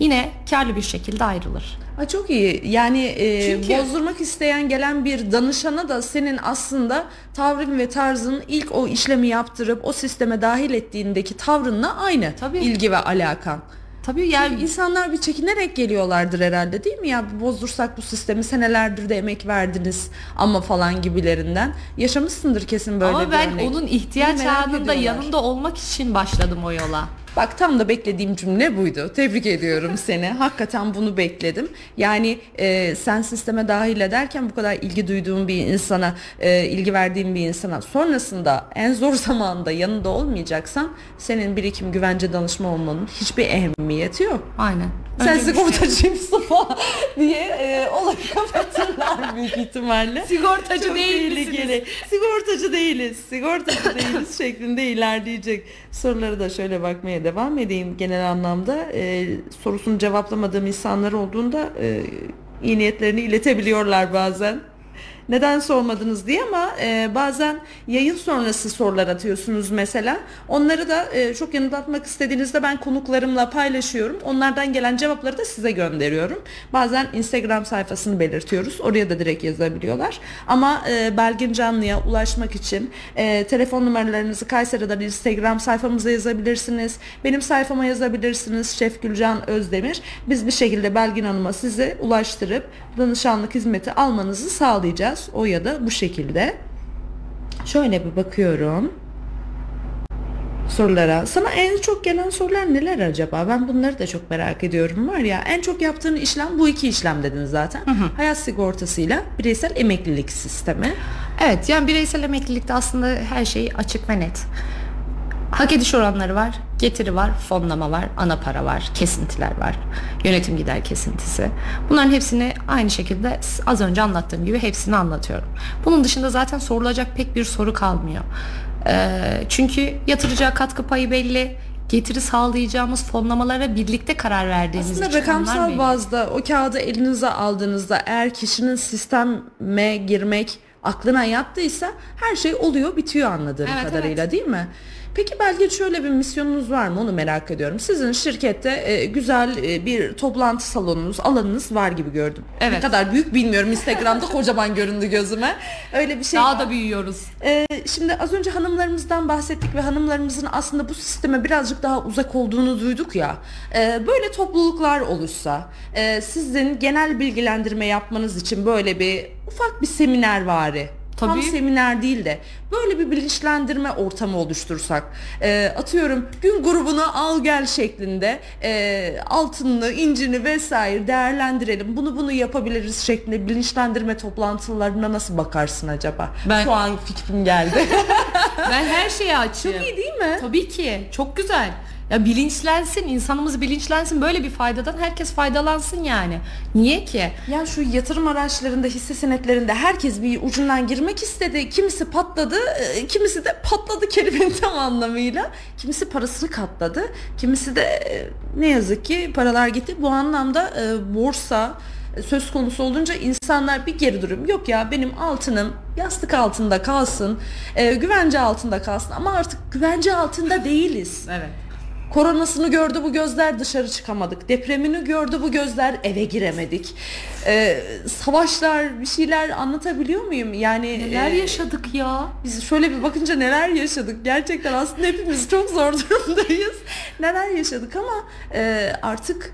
Yine karlı bir şekilde ayrılır. Ha, çok iyi. Yani e, Çünkü- bozdurmak isteyen gelen bir danışana da senin aslında tavrın ve tarzın ilk o işlemi yaptırıp o sisteme dahil ettiğindeki tavrınla aynı. Tabii. ilgi ve alakan. Tabii Yani yani insanlar bir çekinerek geliyorlardır herhalde değil mi ya bozdursak bu sistemi senelerdir de emek verdiniz ama falan gibilerinden yaşamışsındır kesin böyle ama bir ben örnek. onun ihtiyaç anında yanında olmak için başladım o yola. Bak tam da beklediğim cümle buydu. Tebrik ediyorum seni. Hakikaten bunu bekledim. Yani e, sen sisteme dahil ederken bu kadar ilgi duyduğun bir insana, e, ilgi verdiğin bir insana sonrasında en zor zamanda yanında olmayacaksan senin birikim güvence danışma olmanın hiçbir ehemmiyeti yok. Aynen. Sen şey- sigortacıymışsın falan diye e, olayı kapatırlar büyük ihtimalle. Sigortacı Çok değil tehlikeli. Sigortacı değiliz. Sigortacı değiliz şeklinde ilerleyecek. Soruları da şöyle bakmaya devam edeyim genel anlamda. E, sorusunu cevaplamadığım insanlar olduğunda e, iyi niyetlerini iletebiliyorlar bazen. Neden sormadınız diye ama e, bazen yayın sonrası sorular atıyorsunuz mesela. Onları da e, çok yanıtlatmak istediğinizde ben konuklarımla paylaşıyorum. Onlardan gelen cevapları da size gönderiyorum. Bazen Instagram sayfasını belirtiyoruz. Oraya da direkt yazabiliyorlar. Ama e, Belgin Canlı'ya ulaşmak için e, telefon numaralarınızı Kayseri'den Instagram sayfamıza yazabilirsiniz. Benim sayfama yazabilirsiniz. Şef Gülcan Özdemir. Biz bir şekilde Belgin Hanım'a size ulaştırıp danışanlık hizmeti almanızı sağlayacağız. O ya da bu şekilde. Şöyle bir bakıyorum sorulara. Sana en çok gelen sorular neler acaba? Ben bunları da çok merak ediyorum var ya. En çok yaptığın işlem bu iki işlem dedin zaten. Hayat sigortasıyla bireysel emeklilik sistemi. Evet yani bireysel emeklilikte aslında her şey açık ve net. Hak ediş oranları var, getiri var, fonlama var, ana para var, kesintiler var, yönetim gider kesintisi. Bunların hepsini aynı şekilde az önce anlattığım gibi hepsini anlatıyorum. Bunun dışında zaten sorulacak pek bir soru kalmıyor. Ee, çünkü yatıracağı katkı payı belli, getiri sağlayacağımız fonlamalara birlikte karar verdiğimiz Aslında için rakamsal belli. bazda o kağıdı elinize aldığınızda eğer kişinin sisteme girmek aklına yattıysa her şey oluyor bitiyor anladığım Evet, kadarıyla değil mi? Peki belki şöyle bir misyonunuz var mı onu merak ediyorum. Sizin şirkette e, güzel e, bir toplantı salonunuz, alanınız var gibi gördüm. Ne Evet. kadar büyük bilmiyorum. Instagram'da kocaman göründü gözüme. Öyle bir şey Daha var. da büyüyoruz. Ee, şimdi az önce hanımlarımızdan bahsettik ve hanımlarımızın aslında bu sisteme birazcık daha uzak olduğunu duyduk ya. Ee, böyle topluluklar oluşsa, e, sizin genel bilgilendirme yapmanız için böyle bir ufak bir seminer vari. Tam Tabii. seminer değil de böyle bir bilinçlendirme ortamı oluştursak Ee, atıyorum gün grubunu al gel şeklinde e, altınını incini vesaire değerlendirelim bunu bunu yapabiliriz şeklinde bilinçlendirme toplantılarına nasıl bakarsın acaba Ben- şu an fikrim geldi Ben her şeye açığım. çok iyi değil mi Tabii ki. Çok güzel. Ya bilinçlensin, insanımız bilinçlensin. Böyle bir faydadan herkes faydalansın yani. Niye ki? Ya şu yatırım araçlarında, hisse senetlerinde herkes bir ucundan girmek istedi. Kimisi patladı, e, kimisi de patladı kelimenin tam anlamıyla. Kimisi parasını katladı, kimisi de e, ne yazık ki paralar gitti. Bu anlamda e, borsa söz konusu olunca insanlar bir geri durum. Yok ya benim altınım yastık altında kalsın, e, güvence altında kalsın ama artık güvence altında değiliz. Evet. Koronasını gördü bu gözler dışarı çıkamadık. Depremini gördü bu gözler eve giremedik. Ee, savaşlar bir şeyler anlatabiliyor muyum? Yani Neler e, yaşadık ya? biz şöyle bir bakınca neler yaşadık. Gerçekten aslında hepimiz çok zor durumdayız. Neler yaşadık ama e, artık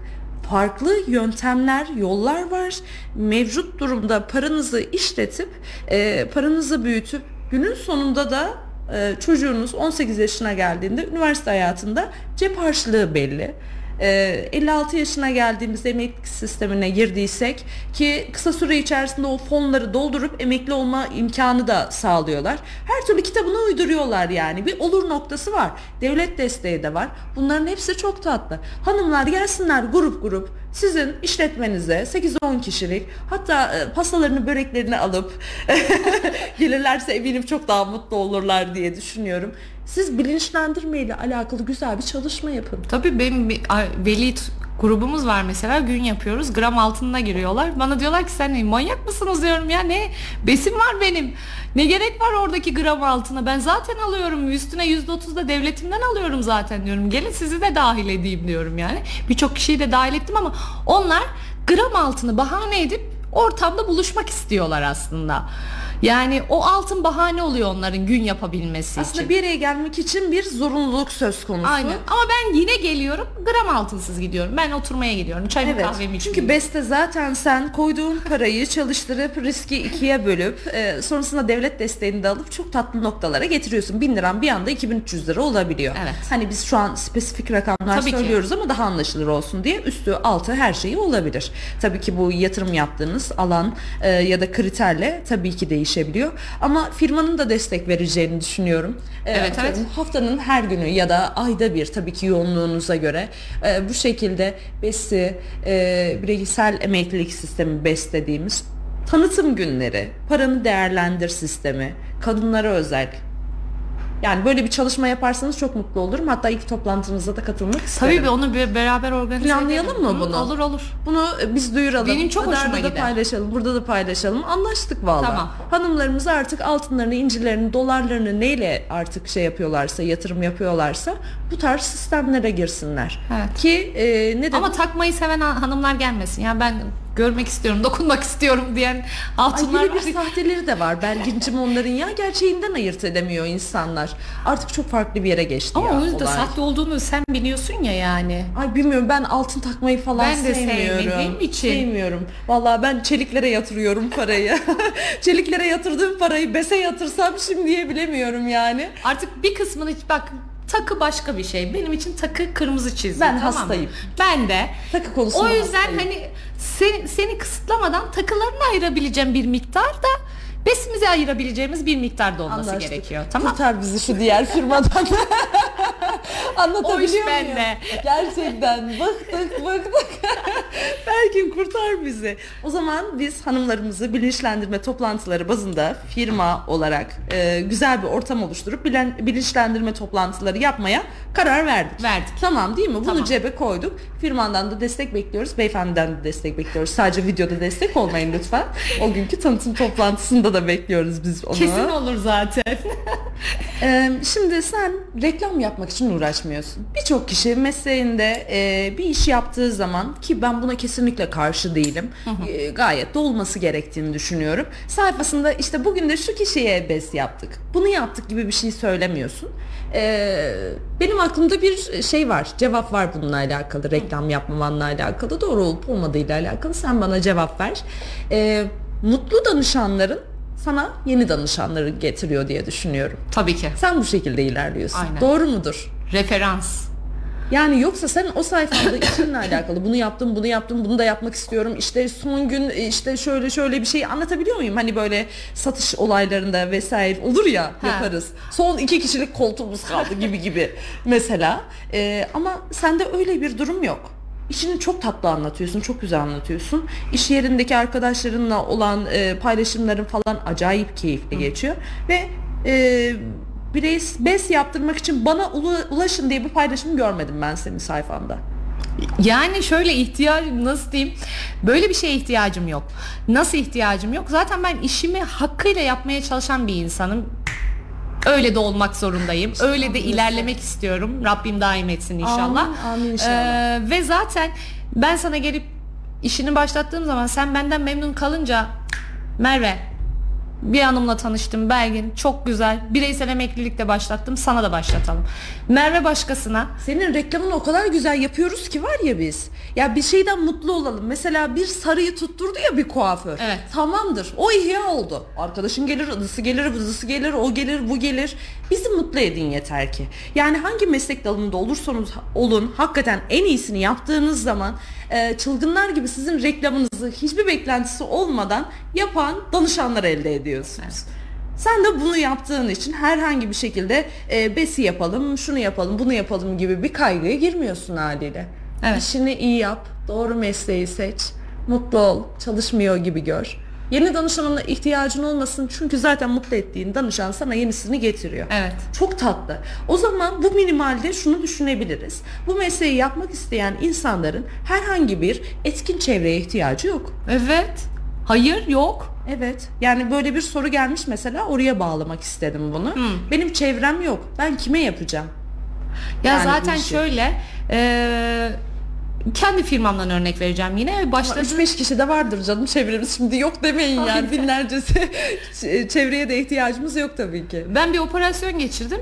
farklı yöntemler, yollar var. Mevcut durumda paranızı işletip, e, paranızı büyütüp günün sonunda da e, çocuğunuz 18 yaşına geldiğinde üniversite hayatında cep harçlığı belli. E, 56 yaşına geldiğimizde emeklilik sistemine girdiysek ki kısa süre içerisinde o fonları doldurup emekli olma imkanı da sağlıyorlar. Her türlü kitabını uyduruyorlar yani. Bir olur noktası var. Devlet desteği de var. Bunların hepsi çok tatlı. Hanımlar gelsinler grup grup sizin işletmenize 8-10 kişilik hatta e, pastalarını böreklerini alıp gelirlerse eminim çok daha mutlu olurlar diye düşünüyorum. Siz bilinçlendirme ile alakalı güzel bir çalışma yapın. Tabii benim veli grubumuz var mesela gün yapıyoruz gram altınına giriyorlar. Bana diyorlar ki sen manyak mısınız diyorum ya ne besim var benim. Ne gerek var oradaki gram altına ben zaten alıyorum üstüne %30 da devletimden alıyorum zaten diyorum. Gelin sizi de dahil edeyim diyorum yani. Birçok kişiyi de dahil ettim ama onlar gram altını bahane edip ortamda buluşmak istiyorlar aslında. Yani o altın bahane oluyor onların gün yapabilmesi Aslında için. bir yere gelmek için bir zorunluluk söz konusu. Aynen. Ama ben yine geliyorum gram altınsız gidiyorum. Ben oturmaya gidiyorum. Çayımı Evet. kahvemi içiyorum. Çünkü beste zaten sen koyduğun parayı çalıştırıp riski ikiye bölüp e, sonrasında devlet desteğini de alıp çok tatlı noktalara getiriyorsun. 1000 liran bir anda 2300 lira olabiliyor. Evet. Hani biz şu an spesifik rakamlar Tabii ki. söylüyoruz ama daha anlaşılır olsun diye üstü altı her şeyi olabilir. Tabii ki bu yatırım yaptığınız alan e, ya da kriterle tabii ki değişebiliyor. Ama firmanın da destek vereceğini düşünüyorum. E, Evet, evet. haftanın her günü ya da ayda bir tabii ki yoğunluğunuza göre e, bu şekilde BES'i e, bireysel emeklilik sistemi BES dediğimiz tanıtım günleri, paranı değerlendir sistemi, kadınlara özel. Yani böyle bir çalışma yaparsanız çok mutlu olurum. Hatta ilk toplantınıza da katılmak isterim. Tabii onu bir beraber organize Planlayalım edelim. mı bunu? Olur olur. Bunu biz duyuralım. Benim çok Radarda hoşuma da gider. paylaşalım. Burada da paylaşalım. Anlaştık valla. Tamam. Hanımlarımız artık altınlarını, incilerini, dolarlarını neyle artık şey yapıyorlarsa, yatırım yapıyorlarsa bu tarz sistemlere girsinler. Evet. Ki e, ne de Ama takmayı seven ha- hanımlar gelmesin. Ya ben görmek istiyorum, dokunmak istiyorum diyen Ay hatunlar yine var. bir sahteleri de var. Belgincim onların ya gerçeğinden ayırt edemiyor insanlar. Artık çok farklı bir yere geçti Ama ya onun da sahte olduğunu sen biliyorsun ya yani. Ay bilmiyorum ben altın takmayı falan Ben de sevmiyorum. sevmediğim için. Sevmiyorum. Vallahi ben çeliklere yatırıyorum parayı. çeliklere yatırdığım parayı bese yatırsam şimdiye bilemiyorum yani. Artık bir kısmını bak takı başka bir şey. Benim için takı kırmızı çizgi. Ben tamam mı? hastayım. Ben de. Takı konusunda O yüzden hastayım. hani seni, seni kısıtlamadan takılarını ayırabileceğim bir miktar da besimize ayırabileceğimiz bir miktarda olması Anlaştık. gerekiyor. Tamam. Kurtar bizi şu diğer firmadan. Anlatabiliyor O iş muyum? bende. Gerçekten bıktık bıktık. Belki kurtar bizi. O zaman biz hanımlarımızı bilinçlendirme toplantıları bazında firma olarak e, güzel bir ortam oluşturup bilen, bilinçlendirme toplantıları yapmaya karar verdik. Verdik. Tamam değil mi? Bunu Tamam. cebe koyduk. Firmandan da destek bekliyoruz. Beyefendiden de destek bekliyoruz. Sadece videoda destek olmayın lütfen. O günkü tanıtım toplantısında da bekliyoruz biz onu. Kesin olur zaten. Ee, şimdi sen reklam yapmak için uğraşmıyorsun. Birçok kişi mesleğinde e, bir iş yaptığı zaman ki ben buna kesinlikle karşı değilim. e, gayet de olması gerektiğini düşünüyorum. Sayfasında işte bugün de şu kişiye bes yaptık. Bunu yaptık gibi bir şey söylemiyorsun. Ee, benim aklımda bir şey var. Cevap var bununla alakalı. Reklam yapmamanla alakalı. Doğru olup olmadığıyla alakalı. Sen bana cevap ver. Ee, mutlu danışanların sana yeni danışanları getiriyor diye düşünüyorum. Tabii ki. Sen bu şekilde ilerliyorsun. Aynen. Doğru mudur? Referans. Yani yoksa sen o sayfada işinle alakalı bunu yaptım, bunu yaptım, bunu da yapmak istiyorum. İşte son gün işte şöyle şöyle bir şey anlatabiliyor muyum? Hani böyle satış olaylarında vesaire olur ya Ha. yaparız. Son iki kişilik koltuğumuz kaldı gibi gibi mesela. Ee, ama sende öyle bir durum yok. İşini çok tatlı anlatıyorsun, çok güzel anlatıyorsun. İş yerindeki arkadaşlarınla olan e, paylaşımların falan acayip keyifli geçiyor ve e, birey bes yaptırmak için bana ula- ulaşın diye bir paylaşım görmedim ben senin sayfanda. Yani şöyle ihtiyaç nasıl diyeyim böyle bir şeye ihtiyacım yok. Nasıl ihtiyacım yok? Zaten ben işimi hakkıyla yapmaya çalışan bir insanım. Öyle de olmak zorundayım. Öyle de ilerlemek istiyorum. Rabbim daim etsin inşallah. Amin, amin inşallah. Ee, ve zaten ben sana gelip işini başlattığım zaman sen benden memnun kalınca Merve bir hanımla tanıştım Belgin çok güzel bireysel emeklilikte başlattım sana da başlatalım. Merve başkasına Senin reklamını o kadar güzel yapıyoruz ki var ya biz. Ya bir şeyden mutlu olalım. Mesela bir sarıyı tutturdu ya bir kuaför. Evet. Tamamdır. O ihya oldu. Arkadaşın gelir, ıdısı gelir, vızısı gelir, o gelir, bu gelir. Bizi mutlu edin yeter ki. Yani hangi meslek dalında olursanız olun hakikaten en iyisini yaptığınız zaman e, çılgınlar gibi sizin reklamınızı hiçbir beklentisi olmadan yapan danışanlar elde ediyorsunuz. Sen de bunu yaptığın için herhangi bir şekilde e, besi yapalım, şunu yapalım, bunu yapalım gibi bir kaygıya girmiyorsun haliyle. Evet. İşini iyi yap, doğru mesleği seç, mutlu ol, çalışmıyor gibi gör. Yeni danışanına ihtiyacın olmasın çünkü zaten mutlu ettiğin danışan sana yenisini getiriyor. Evet. Çok tatlı. O zaman bu minimalde şunu düşünebiliriz. Bu mesleği yapmak isteyen insanların herhangi bir etkin çevreye ihtiyacı yok. Evet. Hayır yok. Evet. Yani böyle bir soru gelmiş mesela oraya bağlamak istedim bunu. Benim çevrem yok. Ben kime yapacağım? Ya Yani zaten işi. şöyle eee, kendi firmamdan örnek vereceğim yine. Ama Başladım. 3-5 kişi de vardır canım çevremiz. Şimdi yok demeyin yani. Aynen. Binlercesi çevreye de ihtiyacımız yok tabii ki. Ben bir operasyon geçirdim.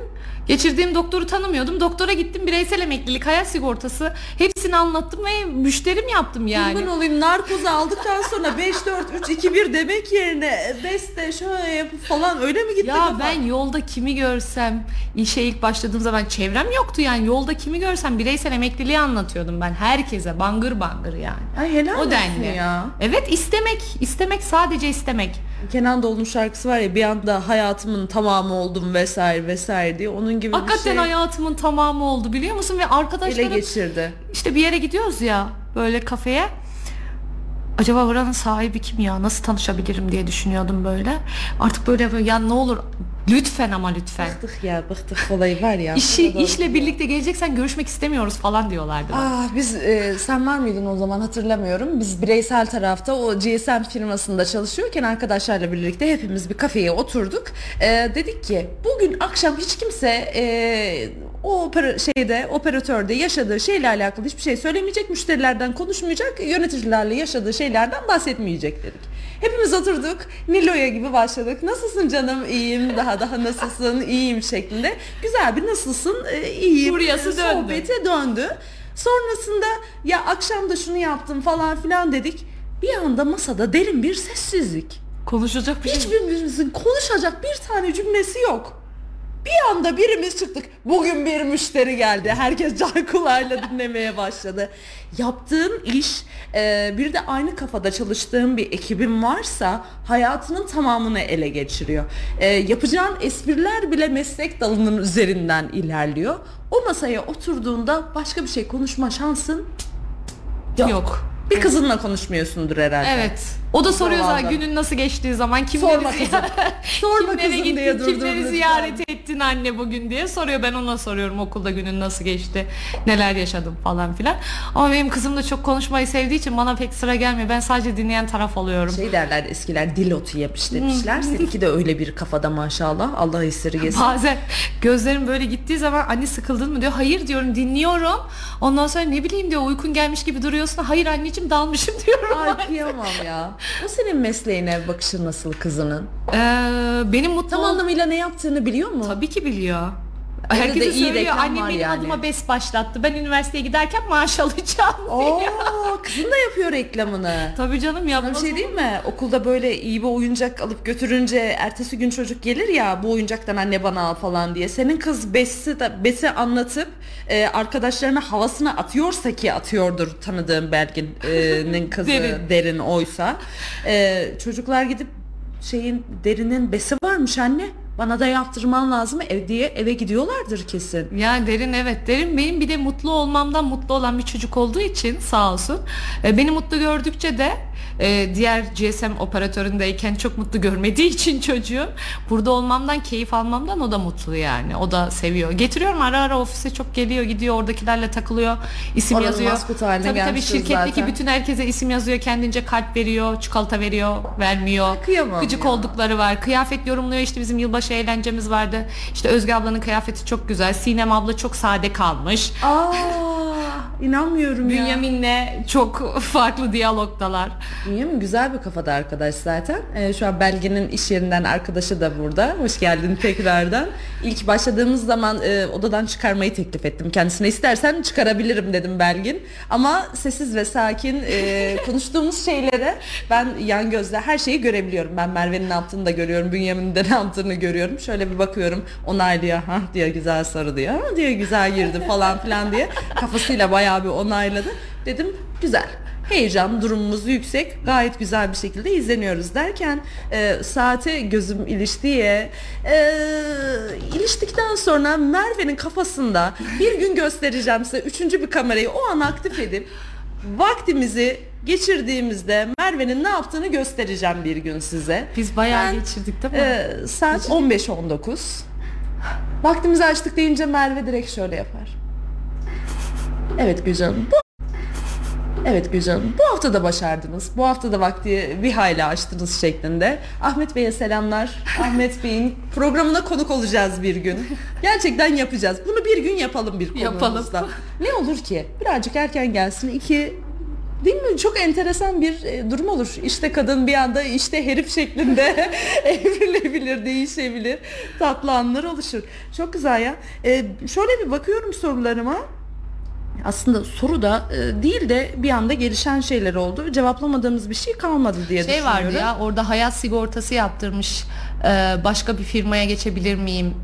Geçirdiğim doktoru tanımıyordum. Doktora gittim bireysel emeklilik, hayat sigortası hepsini anlattım ve müşterim yaptım yani. Kurban olayım narkozu aldıktan sonra 5 4 3 2 1 demek yerine e, beste şöyle yapıp falan öyle mi gitti Ya kafa? ben yolda kimi görsem işe ilk başladığım zaman çevrem yoktu yani yolda kimi görsem bireysel emekliliği anlatıyordum ben herkese bangır bangır yani. Ay helal O denli. ya. Evet istemek, istemek sadece istemek. Kenan Doğulu'nun şarkısı var ya bir anda hayatımın tamamı oldum vesaire vesaire diye onun gibi Hakikaten bir şey hayatımın tamamı oldu biliyor musun ve ele arkadaşlarım geçirdi. işte bir yere gidiyoruz ya böyle kafeye. Acaba buranın sahibi kim ya? Nasıl tanışabilirim diye düşünüyordum böyle. Artık böyle böyle, ya ne olur lütfen ama lütfen. Bıktık ya bıktık olayı var ya. İşi işle birlikte geleceksen görüşmek istemiyoruz falan diyorlardı. bana. Ah biz e, sen var mıydın o zaman hatırlamıyorum. Biz bireysel tarafta o GSM firmasında çalışıyorken arkadaşlarla birlikte hepimiz bir kafeye oturduk. E, dedik ki bugün akşam hiç kimse e, o opera, şeyde operatörde yaşadığı şeyle alakalı hiçbir şey söylemeyecek, müşterilerden konuşmayacak, yöneticilerle yaşadığı şeylerden bahsetmeyecek dedik. Hepimiz oturduk. Nilo'ya gibi başladık. Nasılsın canım? İyiyim. Daha daha nasılsın? İyiyim şeklinde. Güzel bir nasılsın? E, iyiyim. Furyası döndü. Sohbete döndü. Sonrasında ya akşam da şunu yaptım falan filan dedik. Bir anda masada derin bir sessizlik. Konuşacak bir şey. Hiçbirimizin konuşacak bir tane cümlesi yok. Bir anda birimiz çıktık. Bugün bir müşteri geldi. Herkes can kulağıyla dinlemeye başladı. Yaptığın iş e, bir de aynı kafada çalıştığın bir ekibin varsa hayatının tamamını ele geçiriyor. E, yapacağın espriler bile meslek dalının üzerinden ilerliyor. O masaya oturduğunda başka bir şey konuşma şansın yok. Yok. Bir kızınla konuşmuyorsundur herhalde. Evet. O da soruyor zaten günün nasıl geçtiği zaman kimleri, Sorma kızım. Sorma kimlere kızım gittin, diye durdurdum kimleri lütfen. ziyaret ettin anne bugün diye soruyor. Ben ona soruyorum okulda günün nasıl geçti, neler yaşadım falan filan. Ama benim kızım da çok konuşmayı sevdiği için bana pek sıra gelmiyor. Ben sadece dinleyen taraf oluyorum. Şey derler eskiler dil otu yemiş demişler. Seninki de öyle bir kafada maşallah. Allah esirgesin. Bazen gözlerim böyle gittiği zaman anne sıkıldın mı diyor. Hayır diyorum dinliyorum. Ondan sonra ne bileyim diyor uykun gelmiş gibi duruyorsun. Hayır anneciğim dalmışım diyorum. Ay kıyamam ya. O senin mesleğine bakışı nasıl kızının? Ee, benim mutlu Tam ol- anlamıyla ne yaptığını biliyor mu? Tabii ki biliyor. De Herkese iyi söylüyor. reklam Annem var benim yani. adıma BES başlattı. Ben üniversiteye giderken maaş alacağım Oo, kızın da yapıyor reklamını. Tabii canım Sana bir yapmaz şey değil mi? Okulda böyle iyi bir oyuncak alıp götürünce ertesi gün çocuk gelir ya bu oyuncaktan anne bana al falan diye. Senin kız besi de besi anlatıp e, arkadaşlarına havasına atıyorsa ki atıyordur tanıdığım Belgin'in kızı Derin. derin. oysa. E, çocuklar gidip şeyin derinin besi varmış anne. Bana da yaptırman lazım ev diye eve gidiyorlardır kesin. Ya derin evet derin benim bir de mutlu olmamdan mutlu olan bir çocuk olduğu için sağ olsun. E, beni mutlu gördükçe de e, diğer GSM operatöründeyken çok mutlu görmediği için çocuğu burada olmamdan keyif almamdan o da mutlu yani. O da seviyor. Getiriyorum ara ara ofise çok geliyor gidiyor oradakilerle takılıyor. isim Oranın yazıyor. maskot haline tabii tabii şirketteki zaten. bütün herkese isim yazıyor. Kendince kalp veriyor, çikolata veriyor, vermiyor. kıyamam Gıcık ya. oldukları var. Kıyafet yorumluyor işte bizim yılbaşı eğlencemiz vardı. İşte Özge ablanın kıyafeti çok güzel. Sinem abla çok sade kalmış. Aa inanmıyorum ya. Bünyamin'le çok farklı diyalogdalar. Bünyamin güzel bir kafada arkadaş zaten. Ee, şu an Belge'nin iş yerinden arkadaşı da burada. Hoş geldin tekrardan. İlk başladığımız zaman e, odadan çıkarmayı teklif ettim kendisine. İstersen çıkarabilirim dedim Belgin. Ama sessiz ve sakin e, konuştuğumuz şeylere ben yan gözle her şeyi görebiliyorum. Ben Merve'nin ne yaptığını da görüyorum. Bünyamin'in de ne yaptığını görüyorum. Şöyle bir bakıyorum. Onaylıyor. Ha diyor güzel soru diyor. Ha diyor güzel girdi falan filan diye. Kafasıyla bayağı bir onayladı. Dedim güzel heyecan durumumuz yüksek gayet güzel bir şekilde izleniyoruz derken e, saate gözüm iliştiye e, iliştikten sonra Merve'nin kafasında bir gün göstereceğim size üçüncü bir kamerayı o an aktif edip vaktimizi geçirdiğimizde Merve'nin ne yaptığını göstereceğim bir gün size. Biz bayağı Ben, geçirdik değil mi? e, saat 15.19 vaktimizi açtık deyince Merve direkt şöyle yapar. Evet Gülcanım. Bu Evet Gülcanım. Bu hafta da başardınız. Bu hafta da vakti bir hayli açtınız şeklinde. Ahmet Bey'e selamlar. Ahmet Bey'in programına konuk olacağız bir gün. Gerçekten yapacağız. Bunu bir gün yapalım bir konuğumuzda. Yapalım. Ne olur ki? Birazcık erken gelsin. İki Değil mi? Çok enteresan bir e, durum olur. İşte kadın bir anda işte herif şeklinde evrilebilir, değişebilir. Tatlı anlar oluşur. Çok güzel ya. E, şöyle bir bakıyorum sorularıma. Aslında soru da e, değil de bir anda gelişen şeyler oldu. Cevaplamadığımız bir şey kalmadı diye şey düşünüyorum. vardı ya orada hayat sigortası yaptırmış. Ee, başka bir firmaya geçebilir miyim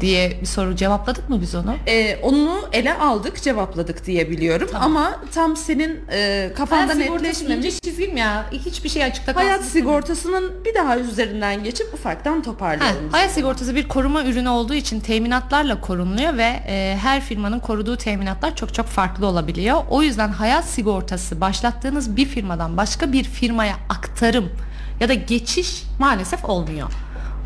diye bir soru cevapladık mı biz onu? E, onu ele aldık, cevapladık diye biliyorum. Ama tam senin e, kafanda netleşmemiş. çizgim ya. Hiçbir şey açıkta kalsın. Hayat sigortasının bir daha üzerinden geçip ufaktan Ha, toparlayalım. hayat sigortası bir koruma ürünü olduğu için teminatlarla korunuluyor ve e, her firmanın koruduğu teminatlar çok çok farklı olabiliyor. O yüzden hayat sigortası başlattığınız bir firmadan başka bir firmaya aktarım ya da geçiş maalesef olmuyor.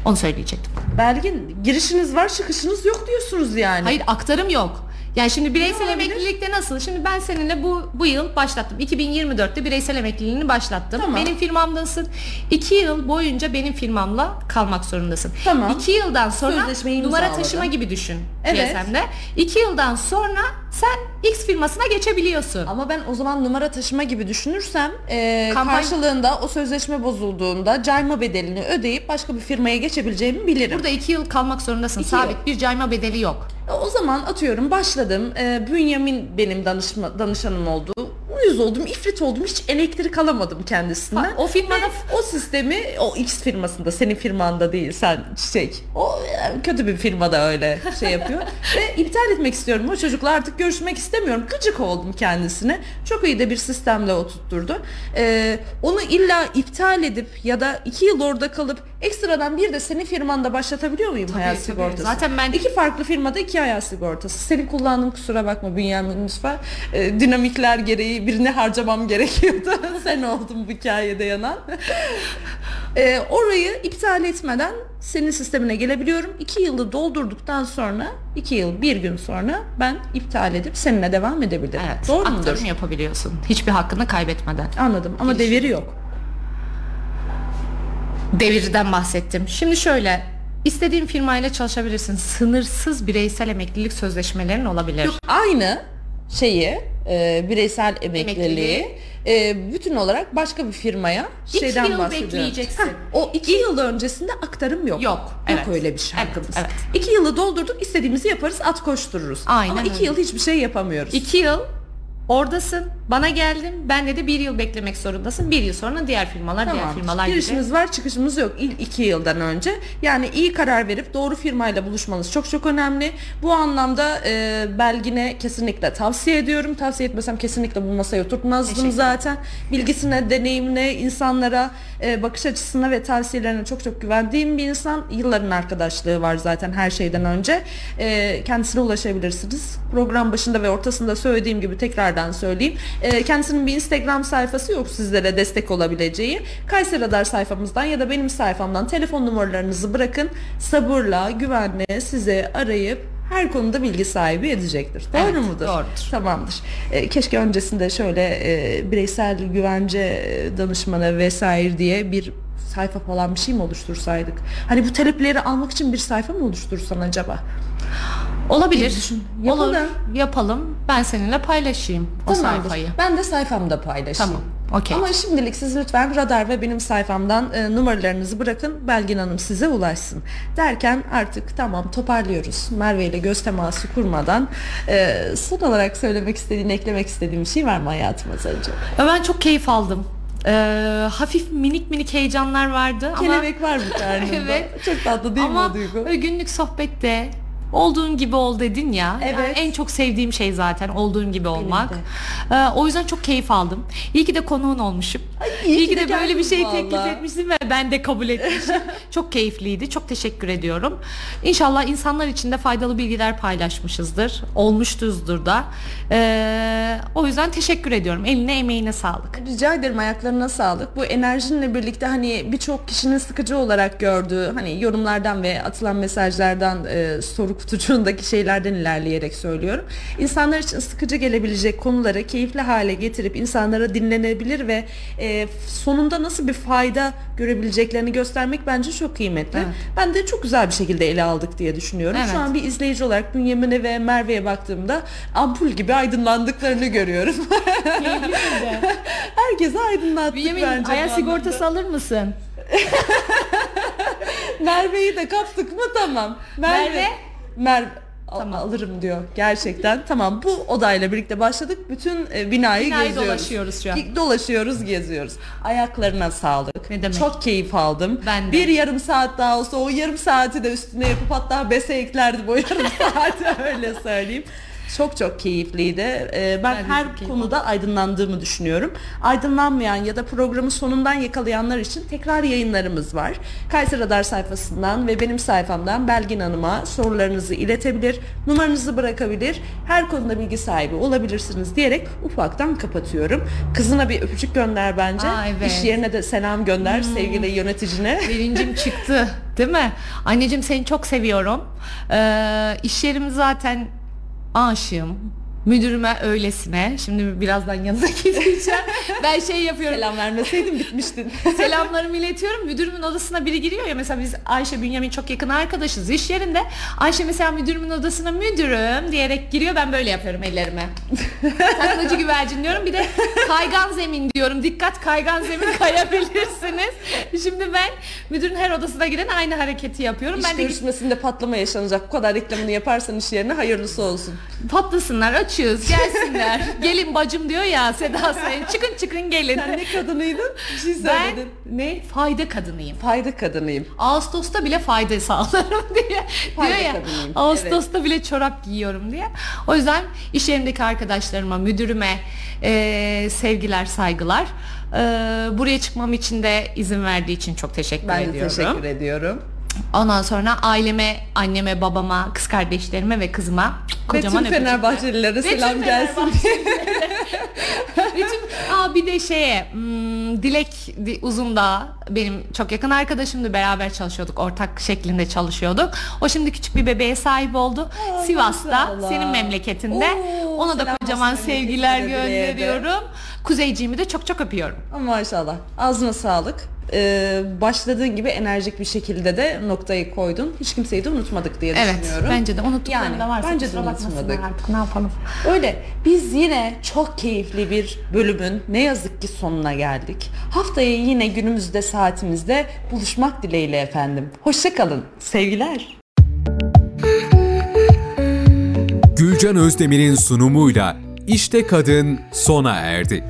Onu söyleyecektim. Belgin girişiniz var çıkışınız yok diyorsunuz yani. Hayır aktarım yok. Yani şimdi bireysel emeklilikte nasıl? Şimdi ben seninle bu bu yıl başlattım. 2024'te bireysel emekliliğini başlattım. Tamam. Benim firmamdasın. 2 yıl boyunca benim firmamla kalmak zorundasın. Tamam. 2 yıldan sonra Sözleşmeyi numara imzaladın. taşıma gibi düşün Evet. GSM'de. 2 yıldan sonra sen X firmasına geçebiliyorsun. Ama ben o zaman numara taşıma gibi düşünürsem e, Kampanya- karşılığında o sözleşme bozulduğunda cayma bedelini ödeyip başka bir firmaya geçebileceğimi bilirim. Burada 2 yıl kalmak zorundasın. İki Sabit yıl. bir cayma bedeli yok. O zaman atıyorum başladım. E, Bünyamin benim danışma, danışanım oldu. Uyuz oldum, ifrit oldum. Hiç elektrik alamadım kendisinden. Ha, o firmada- Ve o sistemi o X firmasında, senin firmanda değil, sen şey. O e, kötü bir firmada öyle şey yapıyor. Ve iptal etmek istiyorum. O çocukla artık görüşmek istemiyorum. Gıcık oldum kendisine. Çok iyi de bir sistemle oturtturdu. E, onu illa iptal edip ya da iki yıl orada kalıp ekstradan bir de senin firmanda başlatabiliyor muyum hayat tabii. sigortası? Zaten ben- iki farklı firmada iki hayat sigortası. Seni kullandım kusura bakma Bünyamin lütfen. Ee, dinamikler gereği birini harcamam gerekiyordu. Sen oldun bu hikayede yanan. Ee, orayı iptal etmeden senin sistemine gelebiliyorum. İki yılı doldurduktan sonra, iki yıl bir gün sonra ben iptal edip seninle devam edebilirim. Evet. Doğru mudur? yapabiliyorsun. Hiçbir hakkını kaybetmeden. Anladım ama Girişim. deviri yok. Devirden bahsettim. Şimdi şöyle istediğin firmayla çalışabilirsin. Sınırsız bireysel emeklilik sözleşmelerin olabilir. Yok, aynı şeyi e, bireysel emekliliği e, bütün olarak başka bir firmaya İki şeyden yıl bahsediyorum. bekleyeceksin. Heh, o iki yıl öncesinde aktarım yok. Yok, evet. Yok öyle bir şey Evet, evet. İki yılı doldurduk istediğimizi yaparız at koştururuz. Aynen Ama iki öyle. yıl hiçbir şey yapamıyoruz. İki yıl oradasın. Bana geldin. Ben de bir yıl beklemek zorundasın. Bir yıl sonra diğer firmalar diğer Tamam. firmalar gibi. Girişimiz var çıkışımız yok ilk iki yıldan önce. Yani iyi karar verip doğru firmayla buluşmanız çok çok önemli. Bu anlamda e, Belgin'e kesinlikle tavsiye ediyorum. Tavsiye etmesem kesinlikle bu masaya oturtmazdım zaten. Bilgisine, deneyimine, insanlara e, bakış açısına ve tavsiyelerine çok çok güvendiğim bir insan. Yılların arkadaşlığı var zaten her şeyden önce. E, kendisine ulaşabilirsiniz. Program başında ve ortasında söylediğim gibi tekrardan söyleyeyim. E, kendisinin bir Instagram sayfası yok sizlere destek olabileceği. Kayseri Radar sayfamızdan ya da benim sayfamdan telefon numaralarınızı bırakın. Sabırla, güvenle size arayıp her konuda bilgi sahibi edecektir. Doğru Evet, mudur? doğrudur. Tamamdır. E, keşke öncesinde şöyle e, bireysel güvence e, danışmanı vesaire diye bir sayfa falan bir şey mi oluştursaydık? Hani bu talepleri almak için bir sayfa mı oluştursan acaba? Olabilir. Düşün. Olur. Yapalım. Ben seninle paylaşayım o Tamamdır. sayfayı. Ben de sayfamda paylaşayım. Tamam. Okey. Ama şimdilik siz lütfen Radar ve benim sayfamdan e, numaralarınızı bırakın. Belgin Hanım size ulaşsın. Derken artık tamam toparlıyoruz. Merve ile göz teması kurmadan e, son olarak söylemek istediğin, eklemek istediğim bir şey var mı hayatıma sence? Ya Ben çok keyif aldım. Ee, hafif minik minik heyecanlar vardı ama Kelebek var mı karnında? Evet. Çok tatlı değil mi ama o duygu? böyle günlük sohbette olduğun gibi ol dedin ya. Evet. Yani en çok sevdiğim şey zaten olduğun gibi olmak. Ee, o yüzden çok keyif aldım. İyi ki de konuğun olmuşum. iyi iyi, ki de de böyle bir şey vallahi. teklif etmişsin ve ben de kabul etmişim. çok keyifliydi. Çok teşekkür ediyorum. İnşallah insanlar için de faydalı bilgiler paylaşmışızdır. Olmuşuzdur da. Ee, o yüzden teşekkür ediyorum. Eline emeğine sağlık. Rica ederim ayaklarına sağlık. Bu enerjinle birlikte hani birçok kişinin sıkıcı olarak gördüğü hani yorumlardan ve atılan mesajlardan e, soru kutucuğundaki şeylerden ilerleyerek söylüyorum. İnsanlar için sıkıcı gelebilecek konuları keyifli hale getirip insanlara dinlenebilir ve e, sonunda nasıl bir fayda görebileceklerini göstermek bence çok kıymetli. Evet. Ben de çok güzel bir şekilde ele aldık diye düşünüyorum. Evet. Şu an bir izleyici olarak Bünyamin'e ve Merve'ye baktığımda ampul gibi aydınlandıklarını görüyorum. Herkese aydınlattık Bünyamin bence. aya bu sigortası alır mısın? Merve'yi de kaptık mı tamam. Merve? Merve Al- Tamam. alırım diyor gerçekten. Tamam bu odayla birlikte başladık. Bütün e, binayı, Binayı geziyoruz. dolaşıyoruz şu an. Dolaşıyoruz, geziyoruz. Ayaklarına sağlık. Ne demek? Çok keyif aldım. Ben de. Bir yarım saat daha olsa o yarım saati de üstüne yapıp hatta bese eklerdim o yarım saati öyle söyleyeyim. Çok çok keyifliydi. Ee, ben, Ben her konuda aydınlandığımı düşünüyorum. Aydınlanmayan ya da programı sonundan yakalayanlar için tekrar yayınlarımız var. Kayseri Radar sayfasından ve benim sayfamdan Belgin Hanım'a sorularınızı iletebilir, numaranızı bırakabilir, her konuda bilgi sahibi olabilirsiniz diyerek ufaktan kapatıyorum. Kızına bir öpücük gönder bence. Aa, evet. İş yerine de selam gönder sevgili yöneticine. Birincim çıktı değil mi? Anneciğim seni çok seviyorum. Ee, iş yerim zaten 啊，行。Müdürüme öylesine. Şimdi birazdan yanına gideceğim. ben şey yapıyorum. Selam vermeseydin bitmiştin. Selamlarımı iletiyorum. Müdürümün odasına biri giriyor ya mesela biz Ayşe Bünyamin çok yakın arkadaşız iş yerinde. Ayşe mesela müdürümün odasına müdürüm diyerek giriyor. Ben böyle yapıyorum ellerime. Taklacı güvercin diyorum. Bir de kaygan zemin diyorum. Dikkat kaygan zemin kayabilirsiniz. Şimdi ben müdürün her odasına giren aynı hareketi yapıyorum. İş ben de görüşmesinde patlama yaşanacak. Bu kadar reklamını yaparsan iş yerine hayırlısı olsun. patlasınlar açıyorum açığız gelsinler. Gelin bacım diyor ya Seda Sayın. Çıkın çıkın gelin. Sen ne kadınıydın? Bir şey Ben söyledin. ne? Fayda kadınıyım. Fayda kadınıyım. Ağustos'ta bile fayda sağlarım diye Fayda diyor ya. kadınıyım, Ağustos'ta bile çorap giyiyorum diye. O yüzden iş yerimdeki arkadaşlarıma, müdürüme e, sevgiler, saygılar. E, buraya çıkmam için de izin verdiği için çok teşekkür Ben ediyorum. teşekkür ediyorum. Ondan sonra aileme, anneme, babama, kız kardeşlerime ve kızıma kocaman Ve tüm. Fenerbahçelilere selam gelsin. Tüm- aa, bir de şeye hmm, Dilek Di- Uzundağ benim çok yakın arkadaşımdı beraber çalışıyorduk ortak şeklinde çalışıyorduk o şimdi küçük bir bebeğe sahip oldu Sivas'ta maşallah. senin memleketinde Oo, ona da kocaman sevgiler gönderiyorum Kuzeyciğimi de çok çok öpüyorum Maşallah. Ağzına sağlık. Ee, başladığın gibi enerjik bir şekilde de noktayı koydun. Hiç kimseyi de unutmadık diye Evet düşünüyorum. bence de unuttuklarım Yani, da varsa bence de unutmadık. artık ne yapalım Öyle. Biz yine çok keyifli bir bölümün ne yazık ki sonuna geldik. Haftaya yine günümüzde saatimizde buluşmak dileğiyle efendim. Hoşçakalın. Sevgiler. Gülcan Özdemir'in sunumuyla İşte Kadın sona erdi.